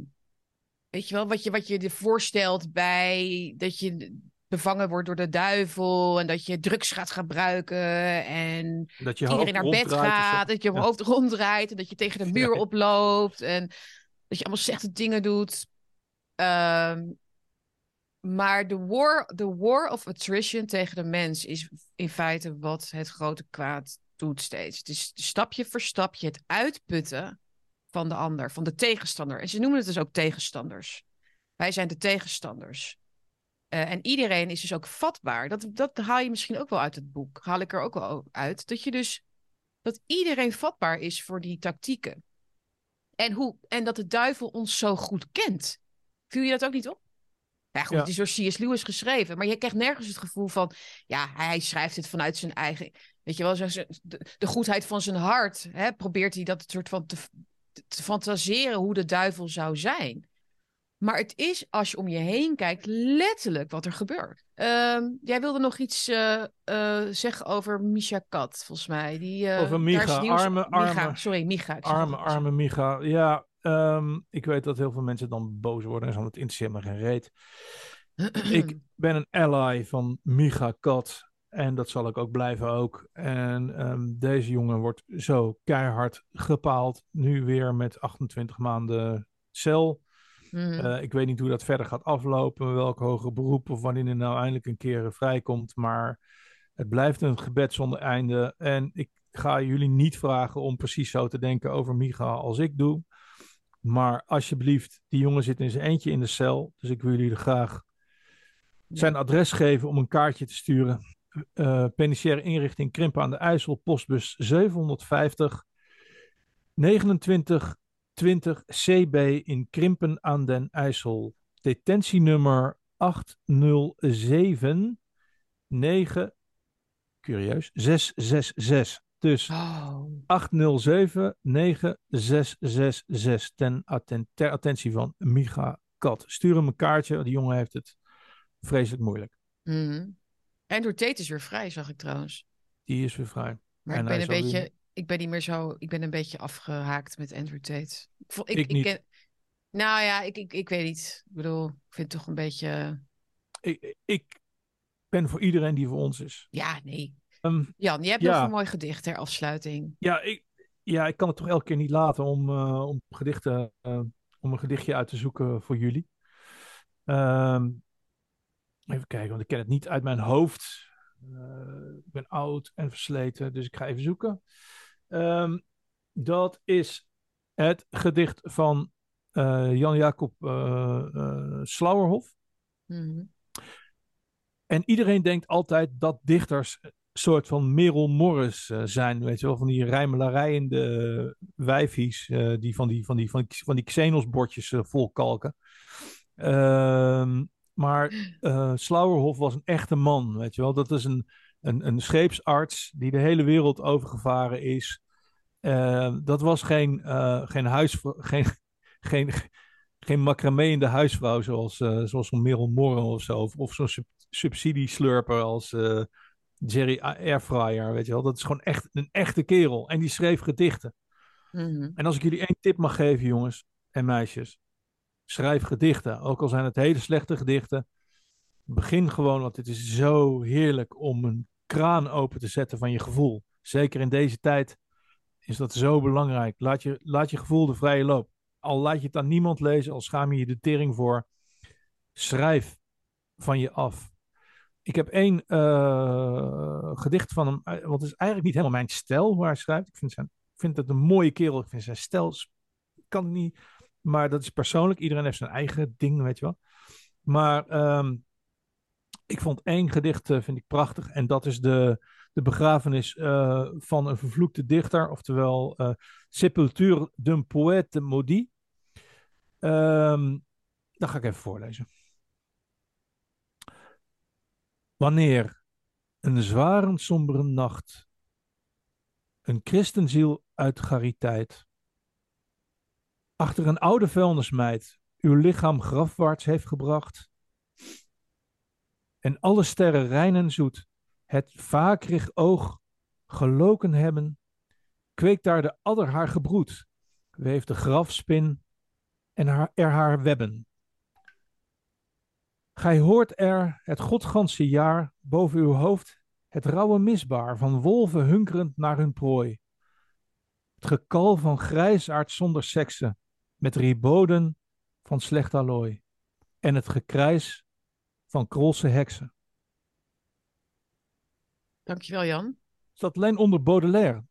weet je wel, wat je, wat je je voorstelt bij dat je bevangen wordt door de duivel en dat je drugs gaat gebruiken en dat je iedereen naar bed gaat, dat je Ja. hoofd ronddraait en dat je tegen de <laughs> muur oploopt en dat je allemaal slechte dingen doet. Ehm, maar de war, de war of attrition tegen de mens is in feite wat het grote kwaad doet steeds. Het is stapje voor stapje het uitputten van de ander, van de tegenstander. En ze noemen het dus ook tegenstanders. Wij zijn de tegenstanders. Eh, en iedereen is dus ook vatbaar. Dat, dat haal je misschien ook wel uit het boek. Haal ik er ook wel uit. Dat je dus dat iedereen vatbaar is voor die tactieken. En, hoe, en dat de duivel ons zo goed kent. Viel je dat ook niet op? Ja, goed, Ja. het is door C.S. Lewis geschreven. Maar je krijgt nergens het gevoel van... Ja, hij schrijft het vanuit zijn eigen... Weet je wel, de, de goedheid van zijn hart. Hè, probeert hij dat soort van te, te fantaseren hoe de duivel zou zijn. Maar het is, als je om je heen kijkt, letterlijk wat er gebeurt. Ehm, jij wilde nog iets eh, eh, zeggen over Misha Kat, volgens mij. Die, eh, Over Micha, nieuws- arme- Micha, arme- Sorry, Micha. Arme, arme Micha. Ja, ehm, ik weet dat heel veel mensen dan boos worden en zo. Het interesseert me geen reet. <clears throat> ik ben een ally van Micha Kat. En dat zal ik ook blijven ook. En ehm, deze jongen wordt zo keihard gepaald. Nu weer met 28 maanden cel. Mhm. Eh, ik weet niet hoe dat verder gaat aflopen. Welk hoger beroep of wanneer hij nou eindelijk een keer vrijkomt. Maar het blijft een gebed zonder einde. En ik ga jullie niet vragen om precies zo te denken over Micha als ik doe. Maar alsjeblieft, die jongen zit in zijn eentje in de cel. Dus ik wil jullie graag zijn adres geven om een kaartje te sturen. Eh penitentiaire inrichting Krimpen aan de IJssel, postbus 750 29 20 CB in Krimpen aan den IJssel. Detentienummer 807 9 curieus 666. Dus Oh. 807 9666 ten atten- ter attentie van Micha Kat. Stuur hem een kaartje, die jongen heeft het vreselijk moeilijk. Mhm. Andrew Tate is weer vrij, zag ik trouwens. Die is weer vrij. Maar En ik ben een beetje... Ik ben niet meer zo... Ik ben een beetje afgehaakt met Andrew Tate. Ik, ik, Ik niet. ken- nou ja, ik, ik, ik weet niet. Ik bedoel, ik vind het toch een beetje... Ik, ik ben voor iedereen die voor ons is. Ja, nee. Ehm, Jan, je hebt Ja. nog een mooi gedicht ter afsluiting. ja, ik, ja, ik kan het toch elke keer niet laten om, eh, om, gedichten, eh, om een gedichtje uit te zoeken voor jullie. Ehm, even kijken, want ik ken het niet uit mijn hoofd. Eh, ik ben oud en versleten, dus ik ga even zoeken. Ehm, dat is het gedicht van Jan-Jacob Slauerhoff. Mhm. En iedereen denkt altijd dat dichters soort van Merel Morris eh, zijn. Weet je wel, van die rijmelarijende wijfies eh, die van die, van die, van die, van die Xenos-bordjes eh, volkalken. Ehm, maar eh Slauerhoff was een echte man, weet je wel. Dat is een, een, een scheepsarts die de hele wereld overgevaren is. Ehm, dat was geen, eh geen, huisvrouw, geen, geen, geen macramé in de huisvrouw zoals, eh zoals zo'n Merel Morren of zo. Of, zo'n sub, subsidieslurper als eh, Jerry Airfryer, weet je wel. Dat is gewoon echt een echte kerel. En die schreef gedichten. Mhm. En als ik jullie één tip mag geven, jongens en meisjes. Schrijf gedichten. Ook al zijn het hele slechte gedichten. Begin gewoon, want het is zo heerlijk om een kraan open te zetten van je gevoel. Zeker in deze tijd is dat zo belangrijk. Laat je, laat je gevoel de vrije loop. Al laat je het aan niemand lezen, al schaam je je de tering voor. Schrijf van je af. Ik heb één eh, gedicht van hem, eh, het is eigenlijk niet helemaal mijn stijl waar hij schrijft. Ik vind, zijn, vind het een mooie kerel. Ik vind zijn stijl, kan niet, maar dat is persoonlijk. Iedereen heeft zijn eigen ding, weet je wel. Maar ehm, Ik vond één gedicht eh, vind ik prachtig. En dat is de, de begrafenis van een vervloekte dichter. Oftewel uh, Sepulture d'un poète maudit. Um, dat ga ik even voorlezen. Wanneer een zware sombere nacht een christenziel uit chariteit achter een oude vuilnismeid uw lichaam grafwaarts heeft gebracht en alle sterren rein en zoet het vaakrig oog geloken hebben, kweekt daar de adder haar gebroed, weeft de grafspin en haar, er haar webben. Gij hoort er het godganse jaar boven uw hoofd het rauwe misbaar van wolven hunkerend naar hun prooi. Het gekal van grijsaard zonder sekse, met riboden van slecht allooi. En het gekrijs van krolse heksen. Dankjewel, Jan. Is dat alleen onder Baudelaire?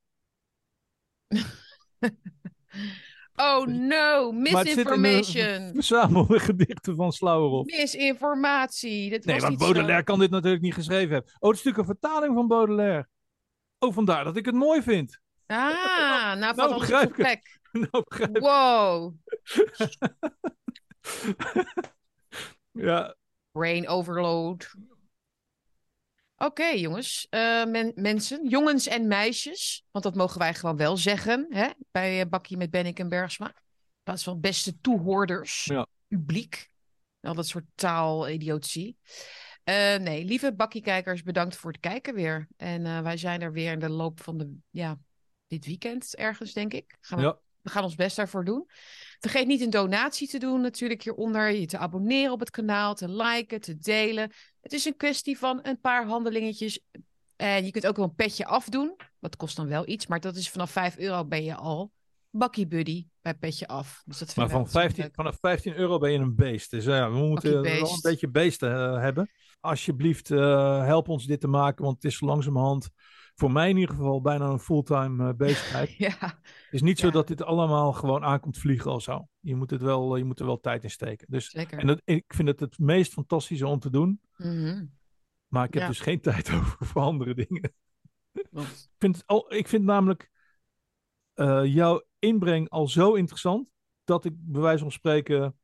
<laughs> oh no, misinformation. <laughs> Verzamelde gedichten van Slauwerhoff. Misinformatie. Dit nee, was niet Baudelaire zo. kan dit natuurlijk niet geschreven hebben. Oh, het is natuurlijk een vertaling van Baudelaire. Oh, vandaar dat ik het mooi vind. Ah, <laughs> nou begrijp ik het. plek. <laughs> nou, begrijp ik. Wow. Ja, Brain overload. Oké, jongens. Eh, men- mensen, jongens en meisjes. Want dat mogen wij gewoon wel zeggen. Hè? Bij eh, Bakkie met Bennik en Bergsma. In plaats van beste toehoorders. Ja. Publiek. Al dat soort taalidiotie. Eh nee, lieve Bakkie-kijkers, bedankt voor het kijken weer. En wij zijn er weer in de loop van de, ja, dit weekend ergens, denk ik. Gaan we ja. we gaan ons best daarvoor doen. Vergeet niet een donatie te doen natuurlijk hieronder. Je te abonneren op het kanaal, te liken, te delen. Het is een kwestie van een paar handelingetjes. En je kunt ook wel een petje afdoen. Dat kost dan wel iets. Maar dat is vanaf 5 euro ben je al bakkie buddy bij petje af. Dus dat Maar van ontzettend 15, leuk. vanaf 15 euro ben je een beest. Dus ja, we moeten wel een beetje beesten eh, hebben. Alsjeblieft, eh, help ons dit te maken. Want het is langzamerhand, voor mij in ieder geval, bijna een fulltime eh, bezigheid. <laughs> Ja, Het is niet zo Ja. dat dit allemaal gewoon aankomt vliegen of zo. Je moet, het wel, je moet er wel tijd in steken. Dus, zeker. en dat, ik vind het het meest fantastische om te doen. Mhm. Maar ik heb Ja. dus geen <laughs> tijd over voor andere dingen. Ik vind, al, ik vind namelijk eh, jouw inbreng al zo interessant. Dat ik bij wijze van spreken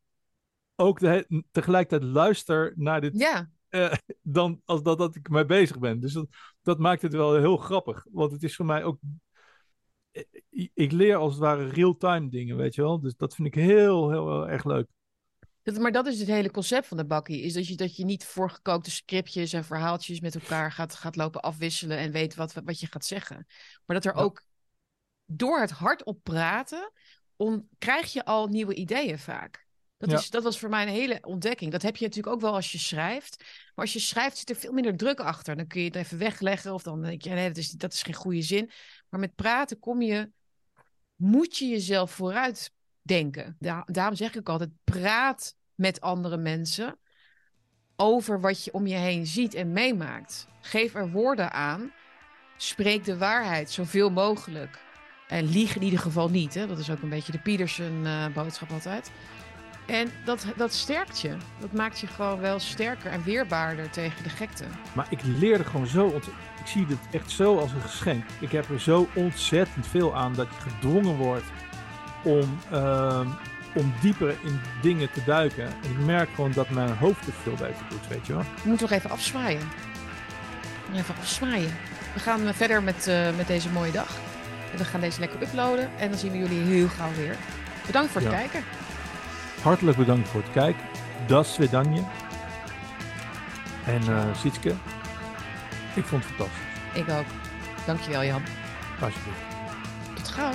ook de, tegelijkertijd luister naar dit. Ja, eh, <laughs> dan als dat, dat ik mee bezig ben. Dus dat, dat maakt het wel heel grappig. Want het is voor mij ook. ik- Ik leer als het ware real-time dingen, weet je wel. Dus dat vind ik heel, heel, heel erg leuk. Dat, maar dat is het hele concept van de bakkie. Is dat je, dat je niet voorgekookte scriptjes en verhaaltjes met elkaar gaat, gaat lopen afwisselen en weet wat, wat je gaat zeggen. Maar dat er Ja. ook door het hardop praten, on, krijg je al nieuwe ideeën vaak. Dat, Ja. is, dat was voor mij een hele ontdekking. Dat heb je natuurlijk ook wel als je schrijft. Maar als je schrijft zit er veel minder druk achter. Dan kun je het even wegleggen of dan denk je, nee, dat is, dat is geen goede zin. Maar met praten kom je, moet je jezelf vooruit denken. Da- daarom zeg ik altijd, praat met andere mensen over wat je om je heen ziet en meemaakt. Geef er woorden aan. Spreek de waarheid zoveel mogelijk. En lieg in ieder geval niet. Hè? Dat is ook een beetje de Peterson-boodschap altijd. En dat, dat sterkt je. Dat maakt je gewoon wel sterker en weerbaarder tegen de gekte. Maar ik leer er gewoon zo ont- Ik zie dit echt zo als een geschenk. Ik heb er zo ontzettend veel aan dat je gedwongen wordt om, ehm, om dieper in dingen te duiken. En ik merk gewoon dat mijn hoofd het veel beter doet, weet je wel. We moeten nog even afzwaaien. Even afzwaaien. We gaan verder met, eh, met deze mooie dag. En we gaan deze lekker uploaden. En dan zien we jullie heel gauw weer. Bedankt voor het Ja. kijken. Hartelijk bedankt voor het kijken. Das Svedanje. En Sietske, ik vond het fantastisch. Ik ook. Dankjewel Jan. Alsjeblieft. Tot gauw.